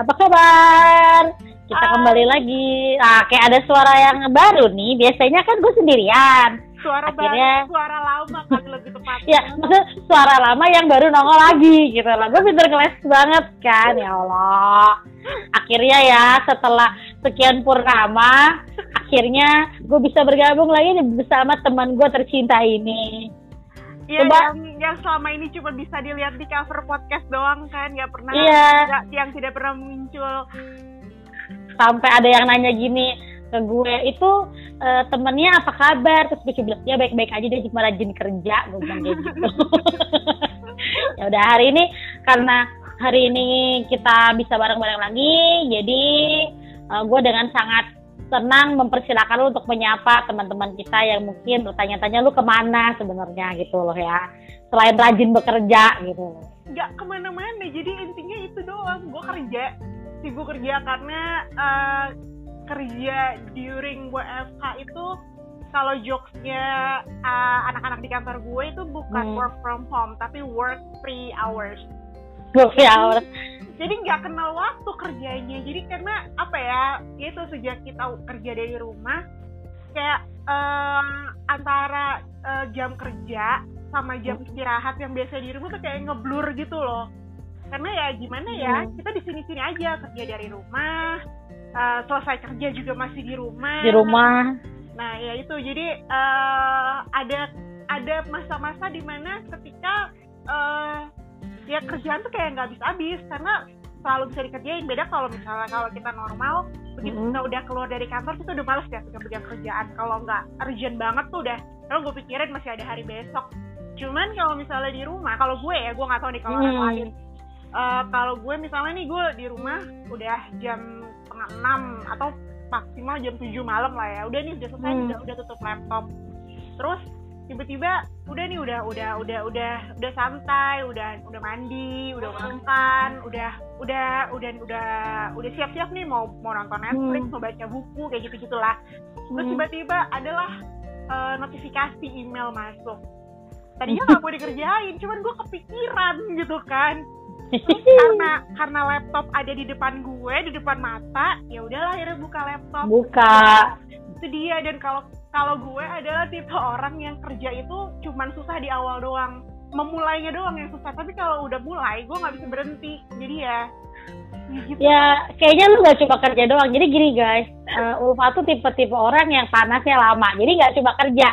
apa kabar? Kita kembali lagi. Nah, kayak ada suara yang baru nih. Biasanya kan gue sendirian. Suara Akhirnya- baru, suara lama kan lebih tepatnya. Ya, maksudnya suara lama yang baru nongol lagi gitu lah. Gue pinter ngeles banget kan, ya Allah. Akhirnya ya setelah sekian purnama, akhirnya gue bisa bergabung lagi bersama teman gue tercinta ini. Iya, yang, yang selama ini cuma bisa dilihat di cover podcast doang kan, nggak pernah, Iya. nggak- yang tidak pernah muncul. Sampai ada yang nanya gini ke gue itu eh, temennya apa kabar terus gue bilang ya baik-baik aja dia cuma rajin kerja gue bilang kayak gitu ya udah hari ini karena hari ini kita bisa bareng-bareng lagi jadi eh, gue dengan sangat senang mempersilahkan lu untuk menyapa teman-teman kita yang mungkin bertanya-tanya lu ke mana sebenarnya gitu loh ya selain rajin bekerja gitu loh. Nggak ke mana-mana, jadi intinya itu doang. Gue kerja, sibuk kerja karena eh, kerja during WFH itu kalau jokesnya eh, anak-anak di kantor gue itu bukan Hmm. work from home, tapi work free hours. gue ya jadi nggak kenal waktu kerjanya. Jadi karena apa ya itu sejak kita kerja dari rumah kayak eh, antara eh, jam kerja sama jam istirahat yang biasa di rumah tuh kayak ngeblur gitu loh. Karena ya gimana ya Hmm. kita di sini sini aja kerja dari rumah eh, selesai kerja juga masih di rumah. Di rumah. Nah, ya itu. Jadi eh, ada ada masa-masa di mana ketika eh, ya kerjaan tuh kayak nggak habis-habis karena selalu bisa dikerjain. Beda kalau misalnya kalau kita normal, begitu Mhm. kita udah keluar dari kantor kita udah males ya pegang-pegang kerjaan. Kalau nggak urgent banget tuh udah, kalau gue pikirin masih ada hari besok. Cuman kalau misalnya di rumah, kalau gue ya, gue nggak tahu nih kalau orang Hmm. lain. Eh, kalau gue misalnya nih gue di rumah udah jam setengah enam atau maksimal jam 7 malam lah ya udah nih udah selesai Hmm. udah, udah tutup laptop terus tiba-tiba udah nih udah udah udah udah udah santai udah udah mandi udah makan udah udah udah udah udah siap-siap nih mau mau nonton Netflix Hmm. mau baca buku kayak gitu gitulah terus Hmm. tiba-tiba adalah eh, notifikasi email masuk. Tadinya nggak mau dikerjain cuman gue kepikiran gitu kan. Terus karena karena laptop ada di depan gue di depan mata ya udahlah akhirnya buka laptop. Buka. Itu dia dan kalau kalau gue adalah tipe orang yang kerja itu cuman susah di awal doang. Memulainya doang yang susah. Tapi kalau udah mulai gue nggak bisa berhenti. Jadi ya ya gitu. Ya kayaknya lu nggak cuma kerja doang. Jadi gini guys. Uh, Ulfa tuh tipe-tipe orang yang panasnya lama. Jadi nggak cuma kerja.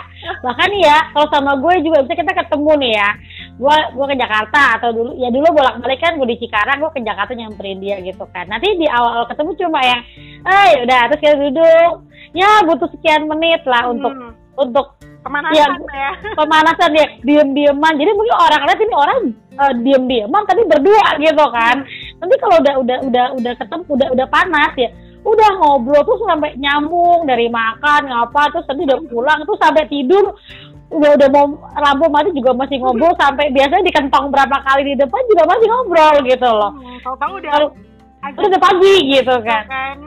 Bahkan ya kalau sama gue juga bisa kita ketemu nih ya gue gue ke Jakarta atau dulu ya dulu bolak balik kan gue di Cikarang gue ke Jakarta nyamperin dia gitu kan. Nanti di awal ketemu cuma yang ah ya udah terus kita duduk. Ya butuh sekian menit lah untuk Hmm, untuk pemanasan Ya, ya, pemanasan dia diem-dieman. Jadi mungkin orang lihat ini orang eh, diem-dieman tapi berdua gitu kan. Nanti kalau udah udah udah udah ketemu udah udah panas ya udah ngobrol tuh sampai nyambung dari makan ngapa terus tadi udah pulang terus sampai tidur udah udah mau lampu mati juga masih ngobrol sampai biasanya di kentong berapa kali di depan juga masih ngobrol gitu loh. Hmm, udah kalau agak terus udah pagi gitu kan. kan.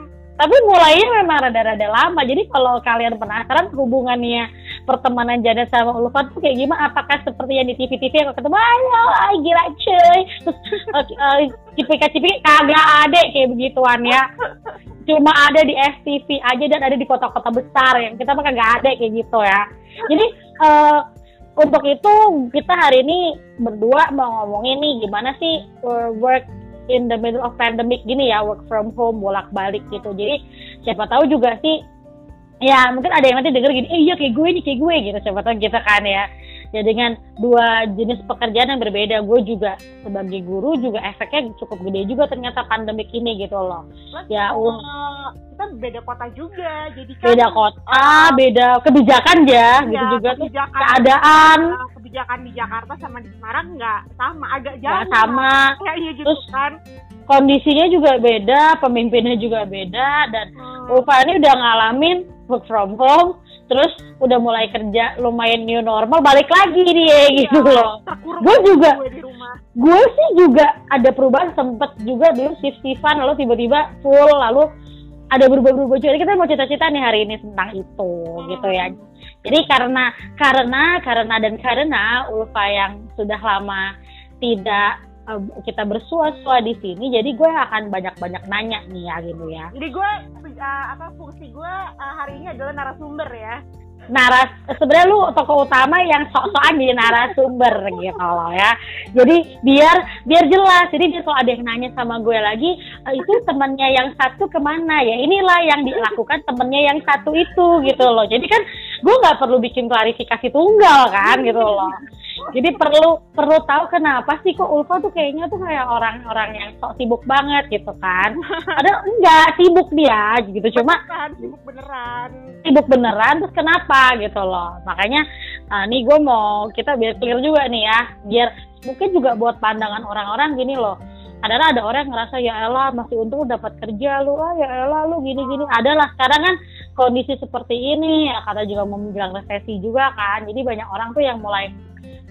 Tapi mulainya memang rada-rada lama. Jadi kalau kalian penasaran hubungannya pertemanan Janet sama Ulfa tuh kayak gimana? Apakah seperti yang di TV-TV yang ketemu ayo ay, gila cuy. Terus uh, cipika-cipiki kagak ada kayak begituan ya cuma ada di FTV aja dan ada di kota-kota besar yang kita mah kagak ada kayak gitu ya. Jadi eh, untuk itu kita hari ini berdua mau ngomongin nih gimana sih uh, work in the middle of pandemic gini ya work from home bolak-balik gitu. Jadi siapa tahu juga sih ya mungkin ada yang nanti denger gini eh iya kayak gue nih kayak gue gitu. Siapa tahu kita kan ya ya dengan dua jenis pekerjaan yang berbeda. Gue juga sebagai guru juga efeknya cukup gede juga ternyata pandemik ini gitu loh. Plus, Ya, uh. kita beda kota juga jadi kan beda kota beda kebijakan ya gitu ya, juga tuh kebijakan. Keadaan. Eh, kebijakan di Jakarta sama di Semarang nggak sama agak jauh nggak sama kayaknya gitu Terus, kan. kondisinya juga beda pemimpinnya juga beda dan Hmm. Ulfa ini udah ngalamin work from home terus udah mulai kerja lumayan new normal balik lagi dia gitu loh. Gue juga. gue sih juga ada perubahan sempet juga dulu shift shiftan lalu tiba-tiba full lalu ada berubah-berubah juga. Kita mau cerita-cerita nih hari ini tentang itu gitu ya. Jadi karena karena karena dan karena Ulfa yang sudah lama tidak kita bersua-sua di sini jadi gue akan banyak-banyak nanya nih ya gitu ya. Jadi gue uh, apa fungsi gue uh, hari ini adalah narasumber ya. Naras sebenarnya lu tokoh utama yang sok-sokan jadi narasumber gitu loh ya. Jadi biar biar jelas jadi kalau ada yang nanya sama gue lagi e, itu temennya yang satu ke mana ya? Inilah yang dilakukan temennya yang satu itu gitu loh. Jadi kan gue nggak perlu bikin klarifikasi tunggal kan gitu loh. Jadi perlu perlu tahu kenapa sih kok Ulfa tuh kayaknya tuh kayak orang-orang yang sok sibuk banget gitu kan. Ada enggak sibuk dia gitu. Cuma sibuk beneran. sibuk beneran terus kenapa gitu loh. Makanya uh, nih gue mau kita biar clear juga nih ya. Biar mungkin juga buat pandangan orang-orang gini loh adalah ada orang yang ngerasa ya elah masih untung dapat kerja lu ah ya elah lu gini gini adalah sekarang kan kondisi seperti ini ya kata juga mau bilang resesi juga kan. Jadi banyak orang tuh yang mulai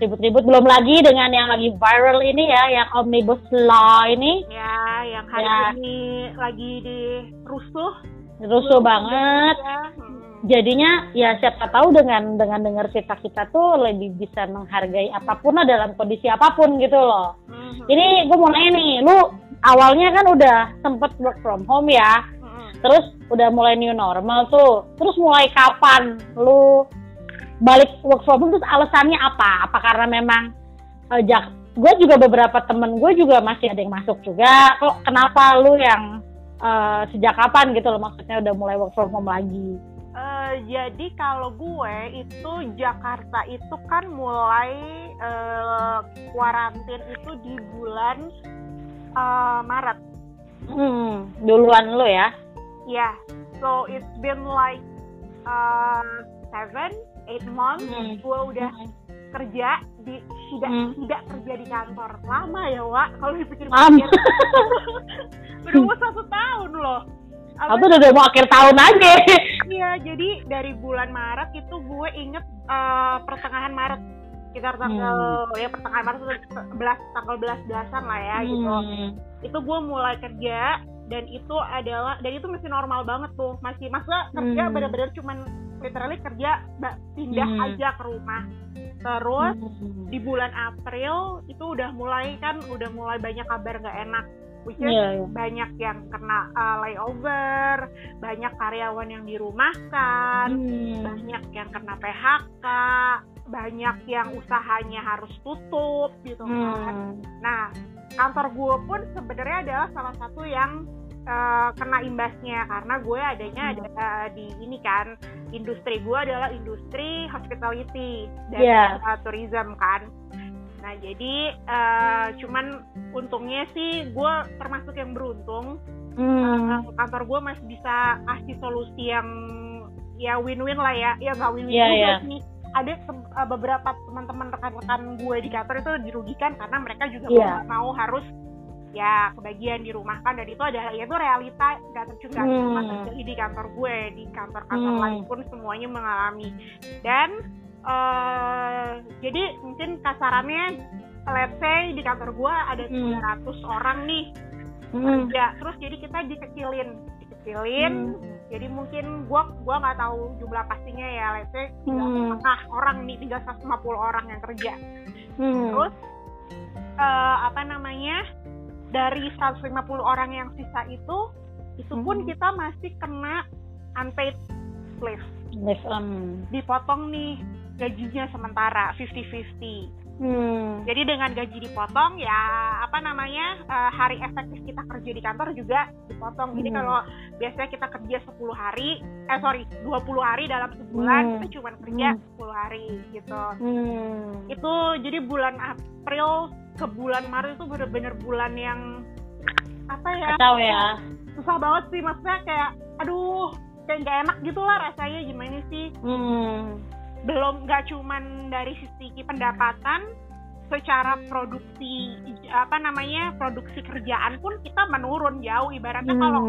ribut-ribut. Belum lagi dengan yang lagi viral ini ya yang omnibus law ini. Ya yang hari ya. ini lagi di rusuh rusuh banget. ya. Jadinya ya siapa tahu dengan dengan dengar cerita kita tuh lebih bisa menghargai apa pun lah dalam kondisi apa pun gitu loh hmm. ini gue mau nanya nih lu awalnya kan udah sempet work from home ya hmm. terus udah mulai new normal tuh terus mulai kapan lu balik work from home terus alasannya apa? Apa karena memang uh, jak gue juga beberapa temen gue juga masih ada yang masuk juga. Kok kenapa lu yang uh, sejak kapan gitu loh maksudnya udah mulai work from home lagi? Uh, jadi kalau gue itu Jakarta itu kan mulai uh, kuarantin itu di bulan uh, Maret. Hmm, duluan lu ya? Ya, yeah. so it's been like uh, seven eight months hmm. gue udah hmm. kerja di tidak hmm. tidak kerja di kantor lama ya Wak kalau dipikir-pikir mau satu tahun loh aku udah mau akhir tahun aja iya jadi dari bulan Maret itu gue inget uh, pertengahan Maret sekitar tanggal hmm. ya pertengahan Maret belas tanggal belas belasan lah ya gitu. hmm. gitu itu gue mulai kerja dan itu adalah dan itu masih normal banget tuh masih masa kerja hmm. benar-benar cuman literally kerja pindah hmm. aja ke rumah terus hmm. di bulan April itu udah mulai kan udah mulai banyak kabar nggak enak which is yeah, yeah. banyak yang kena uh, layover, banyak karyawan yang dirumahkan, hmm. banyak yang kena PHK, banyak yang usahanya harus tutup gitu kan. Hmm. Nah, kantor gue pun sebenarnya adalah salah satu yang uh, kena imbasnya karena gue adanya ada uh, di ini kan industri gue adalah industri hospitality dan yeah. uh, tourism kan nah jadi uh, cuman untungnya sih gue termasuk yang beruntung mm. uh, kantor gue masih bisa kasih solusi yang ya win-win lah ya ya nggak win-win yeah, juga yeah. sih ada beberapa teman-teman rekan-rekan gue di kantor itu dirugikan karena mereka juga yeah. mau harus ya kebagian dirumahkan dan itu adalah ya itu realita nggak tercegah hmm. terjadi di kantor gue di kantor-kantor hmm. lain pun semuanya mengalami dan uh, jadi mungkin kasarannya let's say di kantor gue ada hmm. 300 orang nih hmm. ya terus jadi kita dikecilin dikecilin hmm. jadi mungkin gue gua nggak tahu jumlah pastinya ya let's say hmm. orang nih tiga orang yang kerja hmm. terus uh, apa namanya dari 150 orang yang sisa itu itu pun hmm. kita masih kena unpaid leave. Leave um. Dipotong nih gajinya sementara 50-50. Hmm. Jadi dengan gaji dipotong ya apa namanya uh, hari efektif kita kerja di kantor juga dipotong. Jadi hmm. kalau biasanya kita kerja 10 hari, eh sorry 20 hari dalam sebulan hmm. kita cuma kerja hmm. 10 hari gitu. Hmm. Itu jadi bulan April ke bulan Maret itu bener-bener bulan yang apa ya? Tahu ya. Susah banget sih maksudnya kayak aduh kayak gak enak gitu lah rasanya gimana sih? Hmm. Belum nggak cuman dari sisi pendapatan, secara produksi apa namanya produksi kerjaan pun kita menurun jauh ibaratnya hmm. kalau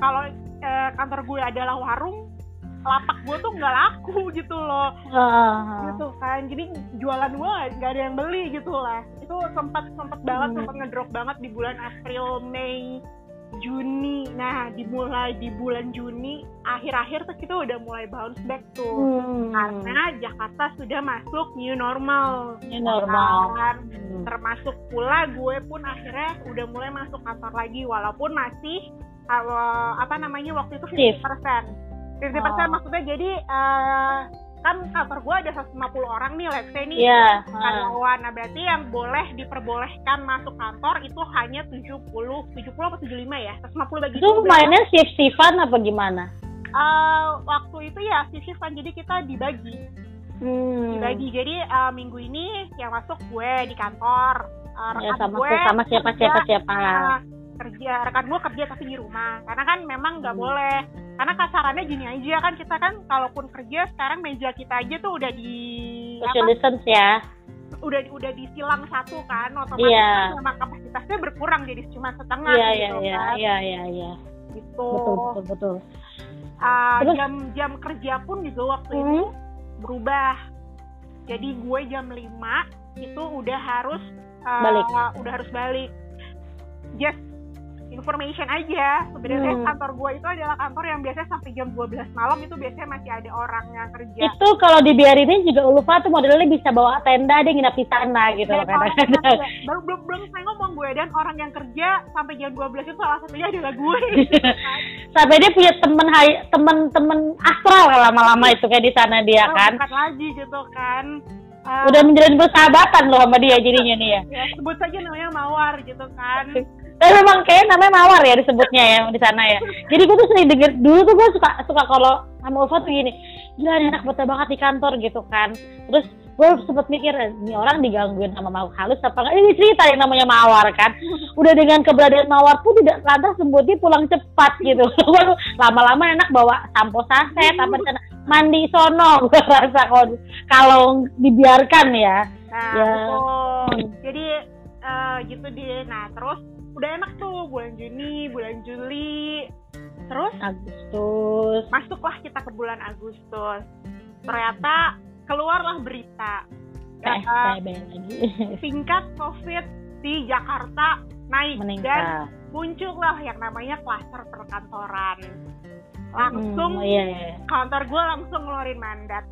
kalau eh, kantor gue adalah warung lapak gue tuh nggak laku gitu loh uh. gitu kan jadi jualan gue nggak ada yang beli gitu lah itu sempat sempat banget hmm. sempat ngedrop banget di bulan April Mei Juni. Nah, dimulai di bulan Juni, akhir-akhir tuh kita udah mulai bounce back tuh. Hmm. Karena Jakarta sudah masuk new normal. Ini normal. Kan? Hmm. Termasuk pula gue pun akhirnya udah mulai masuk kantor lagi walaupun masih uh, apa namanya waktu itu 50%. 50% Oh. maksudnya jadi uh, kan kantor gue ada 150 orang nih let's say nih Iya. ah. karyawan. Nah, berarti yang boleh diperbolehkan masuk kantor itu hanya 70, 70 apa 75 ya? 150 bagi Itu 12. mainnya shift shiftan apa gimana? Eh, waktu itu ya shift-shiftan jadi kita dibagi. Hmm. Dibagi. Jadi eh, minggu ini yang masuk gue di kantor. Eh, Ya sama gue sama siapa siapa kerja, siapa. eh, kerja rekan gue kerja tapi di rumah karena kan memang nggak Hmm. boleh karena kasarannya gini aja kan kita kan kalaupun kerja sekarang meja kita aja tuh udah di Social apa, distance ya. udah udah disilang satu kan otomatis Iya. kan memang kapasitasnya berkurang jadi cuma setengah iya gitu iya kan iya iya iya. gitu Betul betul betul. Ah, Terus? jam jam kerja pun juga waktu Hmm. itu berubah jadi gue jam 5 itu udah harus ah, Balik. udah harus balik just information aja sebenarnya Hmm. kantor gue itu adalah kantor yang biasanya sampai jam 12 malam itu biasanya masih ada orang yang kerja Itu kalau dibiarinin juga Ulfa tuh modelnya bisa bawa tenda dia nginap di sana gitu loh kadang-kadang. kerja- baru belum belum saya ngomong gue dan orang yang kerja sampai jam 12 itu salah satunya adalah gue Sampai dia punya temen hai temen-temen astral lama-lama itu kayak di sana dia Oh, kan. bukan lagi gitu kan Ah, Udah menjalin persahabatan loh sama dia jadinya nih ya. ya sebut saja namanya mawar gitu kan Tapi memang kayak namanya mawar ya disebutnya ya di sana ya. Jadi gue tuh sering denger dulu tuh gue suka suka kalau sama Ulfa tuh gini, gila enak betah banget di kantor gitu kan. Terus gue sempet mikir ini orang digangguin sama makhluk halus apa enggak ini cerita yang namanya mawar kan udah dengan keberadaan mawar pun tidak lantas sebutnya pulang cepat gitu lama-lama enak bawa sampo saset apa di sana mandi sono gue rasa kalau kalau dibiarkan ya Nah, Ya. betul. Jadi eh, gitu deh. Nah, terus udah enak tuh bulan Juni, bulan Juli. Terus Agustus masuklah kita ke bulan Agustus. Ternyata keluarlah berita. Eh, PSBB lagi tingkat COVID di Jakarta naik dan meningkat muncullah yang namanya klaster perkantoran. Langsung Hmm, iya, iya. kantor gue langsung ngeluarin mandat.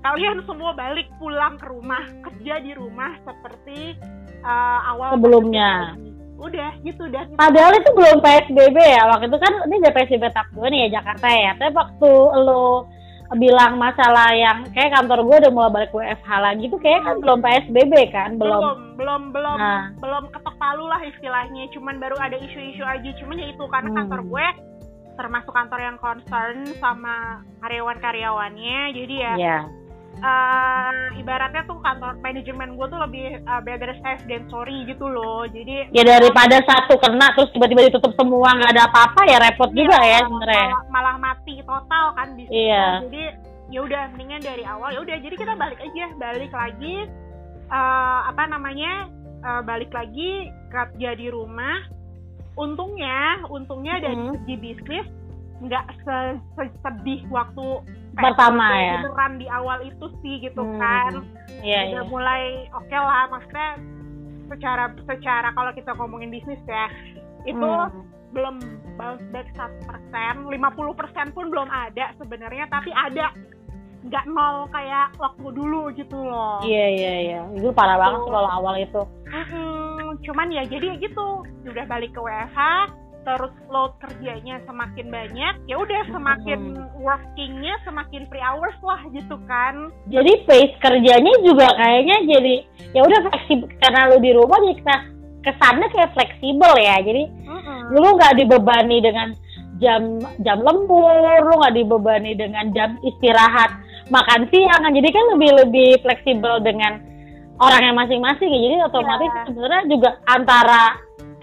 Kalian semua balik pulang ke rumah, kerja di rumah seperti uh, awal Sebelumnya. pandemi. Udah gitu dah. Padahal itu belum PSBB ya waktu itu kan ini udah PSBB tahap 2 nih ya Jakarta ya. Tapi waktu lo bilang masalah yang kayak kantor gue udah mulai balik WFH lagi tuh kayak kan belum PSBB kan belum. belum belum belum Nah. belum ketok palu lah istilahnya cuman baru ada isu-isu aja cuman ya itu karena Hmm. kantor gue termasuk kantor yang concern sama karyawan-karyawannya jadi ya Iya. Eh, ibaratnya tuh kantor manajemen gue tuh lebih eh, better safe than sorry gitu loh jadi Ya daripada satu kena terus tiba-tiba ditutup semua nggak ada apa-apa ya repot juga ya Iya, sebenarnya. malah, malah mati total kan situ. Iya. jadi ya udah mendingan dari awal ya udah jadi kita balik aja balik lagi eh, apa namanya eh, balik lagi kerja di rumah untungnya untungnya dari Hmm. segi bisnis nggak se- se- sedih waktu Pertama PSBB ya. beneran di awal itu sih gitu Hmm. kan Iya udah iya. mulai oke lah maksudnya secara secara kalau kita ngomongin bisnis ya itu Hmm. belum bounce back 100%, 50% pun belum ada sebenarnya, tapi ada nggak nol kayak waktu dulu gitu loh. Iya iya iya. Itu parah banget sih kalau awal itu. Mm-mm, cuman ya jadi gitu, udah balik ke WFH, terus load kerjanya semakin banyak, ya udah semakin workingnya semakin free hours lah gitu kan. Jadi pace kerjanya juga kayaknya jadi ya udah fleksibel karena lu di rumah jadi kes- kesannya kayak fleksibel ya. Jadi Mm-mm. lu nggak dibebani dengan jam jam lembur, lu nggak dibebani dengan jam istirahat makan siang. Jadi kan lebih lebih fleksibel dengan orang yang masing-masing ya. Jadi otomatis Iya. sebenarnya juga antara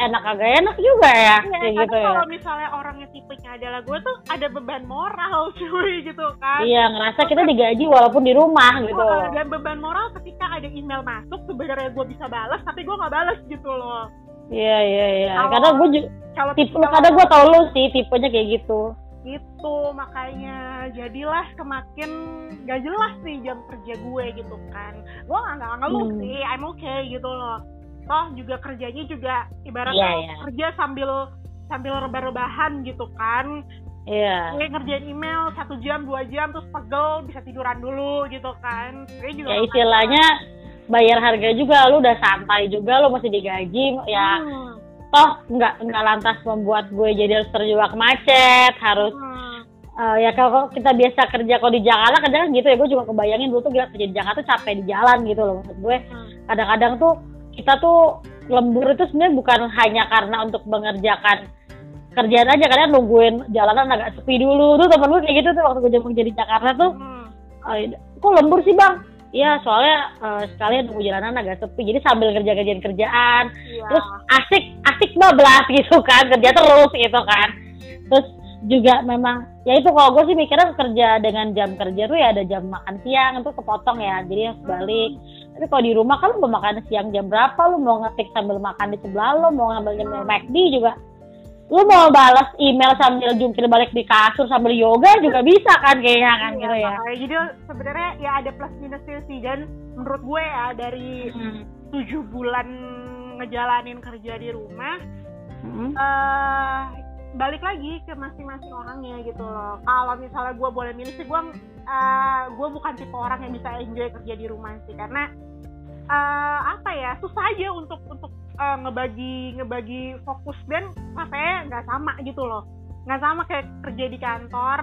enak agak enak juga ya Iya, kayak gitu ya. kalau misalnya orangnya tipenya adalah gue tuh ada beban moral cuy gitu kan. Iya ngerasa kita digaji walaupun di rumah gitu. Oh, dan beban moral ketika ada email masuk sebenarnya gue bisa balas tapi gue nggak balas gitu loh Iya iya iya. Karena gue juga kalau tipe kadang gue tau lu sih tipenya kayak gitu. gitu makanya jadilah semakin gak jelas nih jam kerja gue gitu kan gue nggak nggak ngeluh Hmm. sih I'm okay gitu loh toh juga kerjanya juga ibaratnya Iya, iya. kerja sambil sambil rebah-rebahan gitu kan Iya. Kayak ngerjain email satu jam dua jam terus pegel bisa tiduran dulu gitu kan. Juga Ya istilahnya bayar harga juga lu udah santai juga lu masih digaji ya Hmm. toh nggak nggak lantas membuat gue jadi harus terjebak macet harus Hmm. eh, ya kalau kita biasa kerja kalau di Jakarta kan gitu ya gue juga kebayangin dulu tuh gila kerja di Jakarta capek di jalan gitu loh maksud gue Hmm. kadang-kadang tuh kita tuh lembur itu sebenarnya bukan hanya karena untuk mengerjakan kerjaan aja kadang nungguin jalanan agak sepi dulu tuh temen gue kayak gitu tuh waktu gue jadi di Jakarta tuh Hmm. Eh, kok lembur sih bang? Iya soalnya eh, sekalian nunggu jalanan agak sepi jadi sambil kerja kerjaan kerjaan Iya. terus asik asik bablas gitu kan kerja terus gitu kan terus juga memang ya itu kalau gue sih mikirnya kerja dengan jam kerja tuh ya ada jam makan siang itu kepotong ya jadi harus balik tapi kalau di rumah kan lu mau makan siang jam berapa lu mau ngetik sambil makan di sebelah lu mau ngambil nyemil McD juga lu mau balas email sambil jungkir balik di kasur sambil yoga juga bisa kan kayaknya kan Iya, gitu ya makanya. Jadi sebenarnya ya ada plus minusnya sih dan menurut gue ya dari Hmm. tujuh bulan ngejalanin kerja di rumah Hmm. eh balik lagi ke masing-masing orangnya gitu loh. Kalau misalnya gue boleh milih sih gue eh, gue bukan tipe orang yang bisa enjoy kerja di rumah sih karena eh, apa ya susah aja untuk untuk eh, ngebagi ngebagi fokus dan rasanya nggak sama gitu loh. Nggak sama kayak kerja di kantor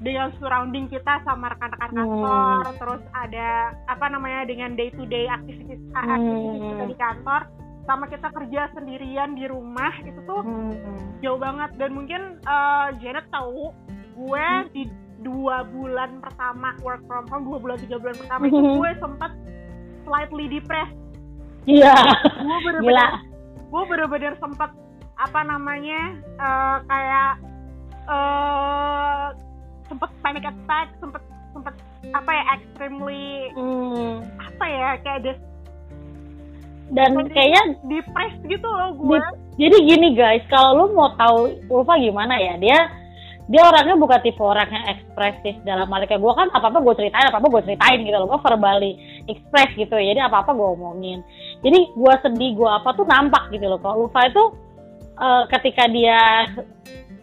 dengan surrounding kita sama rekan-rekan Hmm. kantor terus ada apa namanya dengan day to day aktivitas aktivitas Hmm. kita di kantor sama kita kerja sendirian di rumah itu tuh Hmm. jauh banget dan mungkin eh, Janet tahu gue di dua bulan pertama work from home dua bulan tiga bulan pertama itu gue sempat slightly depressed Iya. gue bener-bener gue bener-bener sempat apa namanya eh, kayak eh sempat panic attack sempat sempat apa ya extremely Hmm. apa ya kayak des Dan kayaknya depressed gitu loh di- gue jadi gini guys, kalau lu mau tahu Ulfa gimana ya, dia dia orangnya bukan tipe orang yang ekspresif dalam hal kayak gue kan apa apa gue ceritain apa apa gue ceritain gitu loh. Gue verbally express gitu ya. Jadi apa apa gue omongin. Jadi gue sedih gue apa tuh nampak gitu loh. Kalau Ulfa itu eh, ketika dia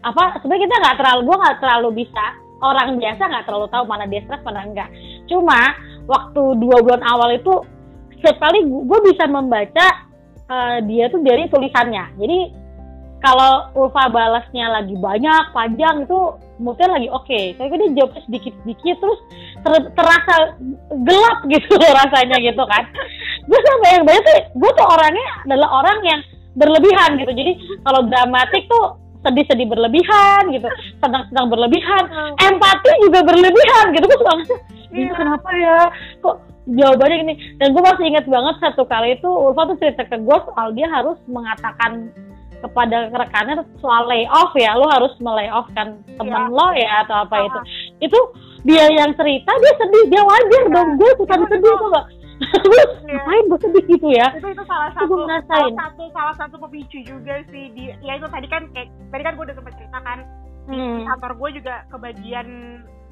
apa sebenarnya kita nggak terlalu gue nggak terlalu bisa orang biasa nggak terlalu tahu mana dia stres mana enggak. Cuma waktu dua bulan awal itu setiap kali gue bisa membaca eh, dia tuh dari tulisannya. Jadi kalau Ulfa balasnya lagi banyak panjang itu moodnya lagi oke. Tapi dia jawabnya sedikit sedikit terus ter- terasa gelap gitu rasanya gitu kan. Gue sama yang banyak tuh gue tuh orangnya adalah orang yang berlebihan gitu. Jadi kalau dramatik tuh sedih-sedih berlebihan gitu senang-senang berlebihan empati juga berlebihan gitu. Gue suka Iya. kenapa ya? Kok jawabannya gini? Dan gue masih ingat banget satu kali itu Ulfa tuh cerita ke gue soal dia harus mengatakan kepada rekannya soal layoff ya. Lo harus melay off kan temen Iya. lo ya atau apa Ah. itu itu dia yang cerita dia sedih dia wajar dong. Gue ikutan Iya, sedih tuh gak Iya. ngapain gue sedih gitu ya? Itu itu salah Itu satu ngerasain. salah satu salah satu pemicu juga sih. Di ya itu tadi kan kayak tadi kan gue udah sempat cerita kan. Di Hmm. kantor gue juga kebagian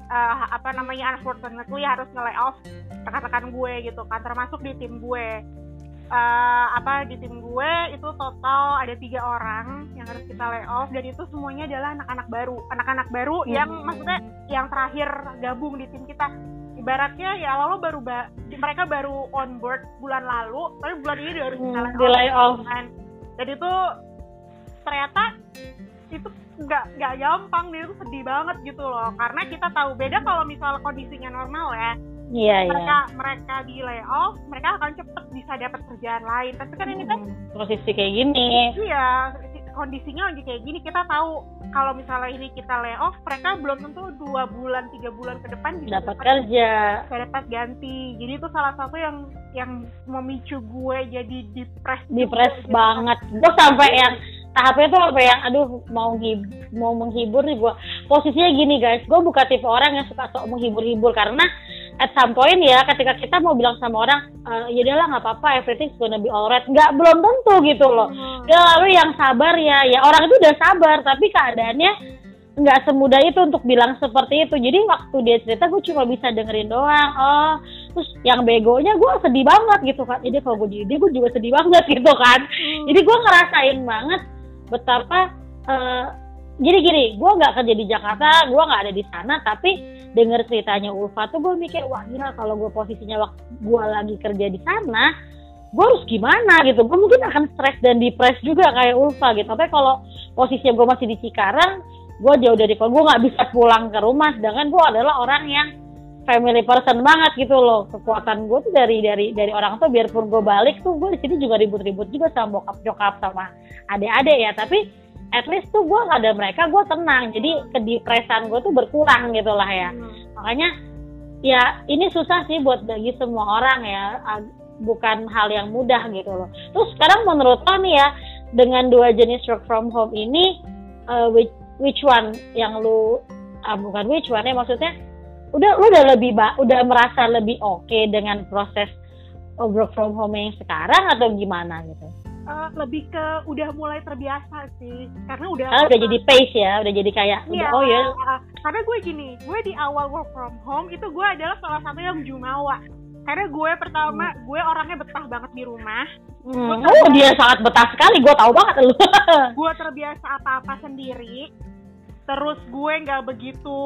eh, apa namanya unfortunately harus nge off rekan-rekan gue gitu kan. Termasuk di tim gue Eh, apa di tim gue itu total ada tiga orang yang harus kita lay off dan itu semuanya adalah anak-anak baru anak-anak baru Hmm. yang maksudnya yang terakhir gabung di tim kita ibaratnya ya lalu baru ba- mereka baru on board bulan lalu tapi bulan ini udah harus Hmm, di lay off. kan. dan itu ternyata itu nggak nggak gampang dia itu sedih banget gitu loh karena kita tahu beda kalau misalnya kondisinya normal ya iya iya. Mereka mereka di layoff mereka akan cepet bisa dapat kerjaan lain. Tapi kan ini kan Hmm, posisi kayak gini. Iya kondisinya lagi kayak gini. Kita tahu kalau misalnya ini kita layoff mereka belum tentu dua bulan tiga bulan ke depan bisa dapat kerja. bisa dapat ganti. Jadi itu salah satu yang yang memicu gue jadi depres depres banget. Gue sampai yang tahapnya tuh sampai yang aduh mau mau menghibur nih gue posisinya gini guys. Gue bukan tipe orang yang suka sok menghibur-hibur karena at some point ya ketika kita mau bilang sama orang e, ya udahlah nggak apa-apa. Everything's gonna be alright. Nggak belum tentu gitu loh. Hmm. ya lalu yang sabar ya. Ya orang itu udah sabar tapi keadaannya nggak semudah itu untuk bilang seperti itu. Jadi waktu dia cerita gue cuma bisa dengerin doang. Oh terus yang begonya gue sedih banget gitu kan. Jadi kalau gue jadi dia gue juga sedih banget gitu kan. Hmm. jadi gue ngerasain banget betapa uh, jadi gini gue nggak kerja di Jakarta gue nggak ada di sana tapi denger ceritanya Ulfa tuh gue mikir wah gila kalau gue posisinya waktu gue lagi kerja di sana gue harus gimana? Gitu. Gue mungkin akan stres dan depres juga kayak Ulfa gitu. Tapi kalau posisinya gue masih di Cikarang gue jauh dari kalau gue nggak bisa pulang ke rumah. Sedangkan gue adalah orang yang family person banget gitu loh. Kekuatan gue tuh dari dari dari orang tuh biarpun gue balik tuh gue di sini juga ribut-ribut juga sama bokap nyokap sama adik-adik ya. Tapi at least tuh gue ada mereka gue tenang. Jadi kedepresan gue tuh berkurang gitu lah ya. Hmm. makanya ya ini susah sih buat bagi semua orang ya. Bukan hal yang mudah gitu loh. Terus sekarang menurut lo nih ya dengan dua jenis work from home ini uh, which, which one yang lu uh, bukan which one ya maksudnya udah lu udah lebih udah merasa lebih oke okay dengan proses work from home yang sekarang atau gimana gitu? Uh, lebih ke udah mulai terbiasa sih karena udah ah, udah jadi pace ya udah jadi kayak iya, udah, oh ya. uh, karena gue gini gue di awal work from home itu gue adalah salah satu yang jumawa. Karena gue pertama hmm. gue orangnya betah banget di rumah. Hmm. oh dia sangat betah sekali gue tahu banget lu. Gue terbiasa apa-apa sendiri terus gue nggak begitu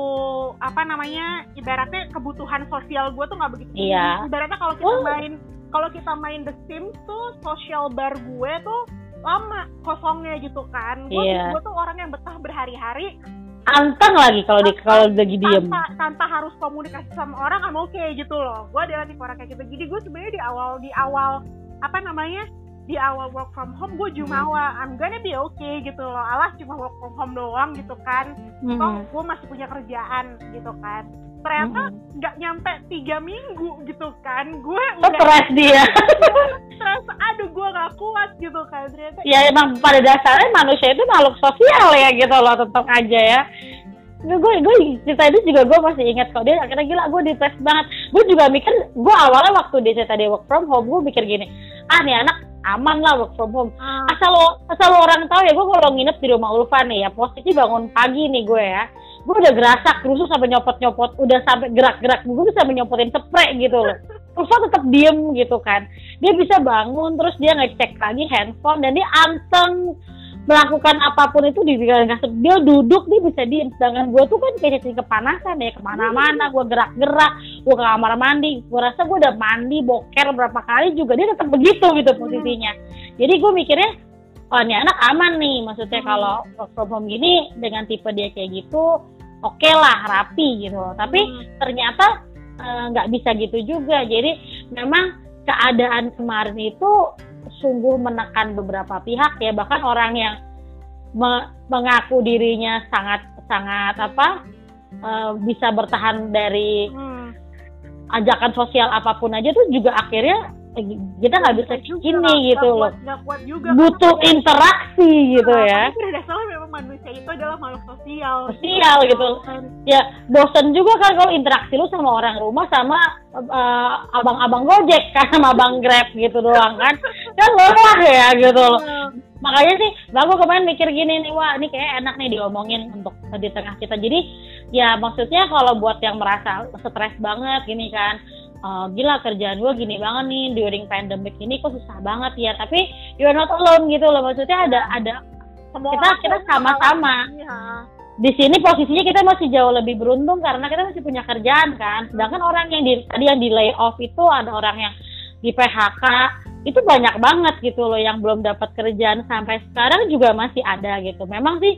apa namanya ibaratnya kebutuhan sosial gue tuh nggak begitu iya. ibaratnya kalau kita oh. main kalau kita main The Sims tuh social bar gue tuh lama kosongnya gitu kan gue yeah. gue tuh orang yang betah berhari-hari anteng lagi kalau di kalau lagi diem tanpa, tanpa harus komunikasi sama orang kan oke okay, gitu loh gue adalah tipe orang kayak gitu jadi gue sebenarnya di awal di awal apa namanya di awal work from home gue jumawa I'm gonna be okay gitu loh. Alas cuma work from home doang gitu kan. Mm -hmm. gue masih punya kerjaan gitu kan. Ternyata nggak hmm. nyampe tiga minggu gitu kan. Gue udah stres dia. Stres. Aduh gue gak kuat gitu kan. Ternyata ya emang pada dasarnya manusia itu makhluk sosial ya gitu loh tetap aja ya. Gue gue cerita itu juga gue masih ingat kok. Dia akhirnya gila gue depres banget. Gue juga mikir gue awalnya waktu dia cerita dia work from home gue mikir gini ah nih anak aman lah work from home. Hmm. asal lo asal lo orang tahu ya gue kalau nginep di rumah Ulfa nih ya posisi bangun pagi nih gue ya gue udah gerasak rusuk sampai nyopot-nyopot udah sampai gerak-gerak gue bisa menyopotin spray gitu loh. Terus tetap diem gitu kan. Dia bisa bangun terus dia ngecek lagi handphone dan dia anteng melakukan apa pun itu di dia. Duduk dia bisa diem. Sedangkan gue tuh kan kayak cacing kepanasan ya. Ke mana-mana gue gerak-gerak gue ke kamar mandi. Gue rasa gue udah mandi boker berapa kali juga dia tetap begitu gitu posisinya. Jadi gue mikirnya oh ini anak aman nih. Maksudnya kalau work from home gini dengan tipe dia kayak gitu oke okay lah rapi gitu. Tapi hmm. ternyata eh, nggak uh, bisa gitu juga. Jadi memang keadaan kemarin itu sungguh menekan beberapa pihak ya bahkan orang yang me mengaku dirinya sangat sangat apa uh, bisa bertahan dari hmm. ajakan sosial apa pun aja tuh juga akhirnya kita nggak bisa gini gitu loh. juga, butuh kan, interaksi gitu nah, ya. pada salah memang manusia itu adalah makhluk sosial. Sosial gitu. Ya bosen juga kan kalau interaksi lu sama orang rumah sama uh, abang-abang gojek kan sama abang grab gitu doang kan. Kan lelah ya gitu. Loh iya. makanya sih bagus kemarin mikir gini nih wah ini kayak enak nih diomongin untuk di tengah kita. Jadi ya maksudnya kalau buat yang merasa stres banget gini kan uh, gila kerjaan gue gini banget nih during pandemic ini kok susah banget ya tapi you're not alone gitu loh. Maksudnya ada ada Semua kita kita sama-sama. ya. di sini posisinya kita masih jauh lebih beruntung karena kita masih punya kerjaan kan. Sedangkan orang yang di tadi yang di layoff itu ada orang yang di PHK itu banyak banget gitu loh yang belum dapat kerjaan sampai sekarang juga masih ada gitu. Memang sih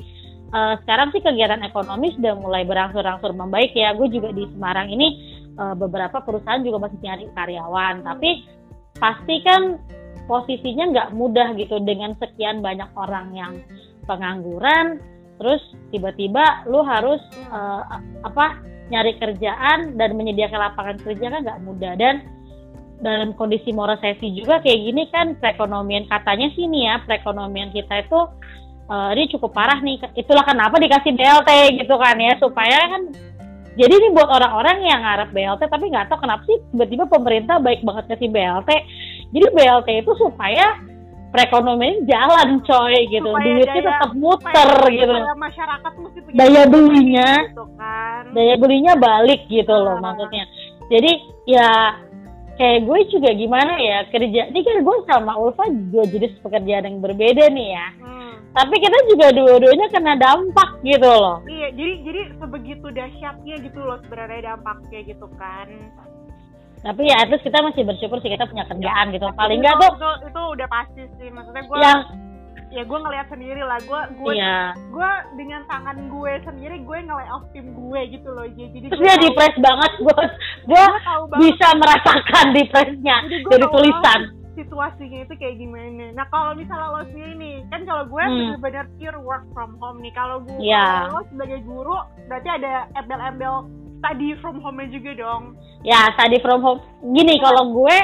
uh, sekarang sih kegiatan ekonomi sudah mulai berangsur-angsur membaik ya. Gue juga di Semarang ini uh, beberapa perusahaan juga masih nyari karyawan. Tapi pasti kan posisinya nggak mudah gitu dengan sekian banyak orang yang pengangguran. Terus tiba-tiba lu harus uh, apa nyari kerjaan dan menyediakan lapangan kerja kan nggak mudah. Dan dalam kondisi mau resesi juga kayak gini kan perekonomian katanya sih nih ya perekonomian kita itu uh, ini cukup parah nih. Itulah kenapa dikasih BLT gitu kan ya supaya kan jadi ini buat orang-orang yang ngarep BLT tapi nggak tahu kenapa sih tiba-tiba pemerintah baik banget ngasih BLT. Jadi BLT itu supaya perekonomian jalan coy gitu. Supaya Duitnya daya, tetap muter gitu. masyarakat mesti punya daya belinya. Gitu kan. Daya belinya balik gitu loh maksudnya. Jadi ya kayak gue juga gimana ya kerja ini kan gue sama Ulfa dua jenis pekerjaan yang berbeda nih ya. Hmm tapi kita juga dua-duanya kena dampak gitu loh. Iya jadi jadi sebegitu dahsyatnya gitu loh sebenarnya dampaknya gitu kan. Tapi ya terus kita masih bersyukur sih kita punya kerjaan gitu. Paling itu, nggak tuh itu, itu udah pasti sih. Maksudnya gue yang ya gue ngeliat sendiri lah. Gue gue iya. gue dengan tangan gue sendiri gue nge off tim gue gitu loh. Jadi terus dia depres banget. Gue gue bisa merasakan depresnya dari tulisan situasinya itu kayak gimana. Nah kalau misalnya lo sendiri nih kan kalau gue Hmm. bener-bener pure work from home nih. Kalau gue Iya. kalau lo sebagai guru berarti ada embel-embel study from home-nya juga dong. Ya study from home. Gini kalau gue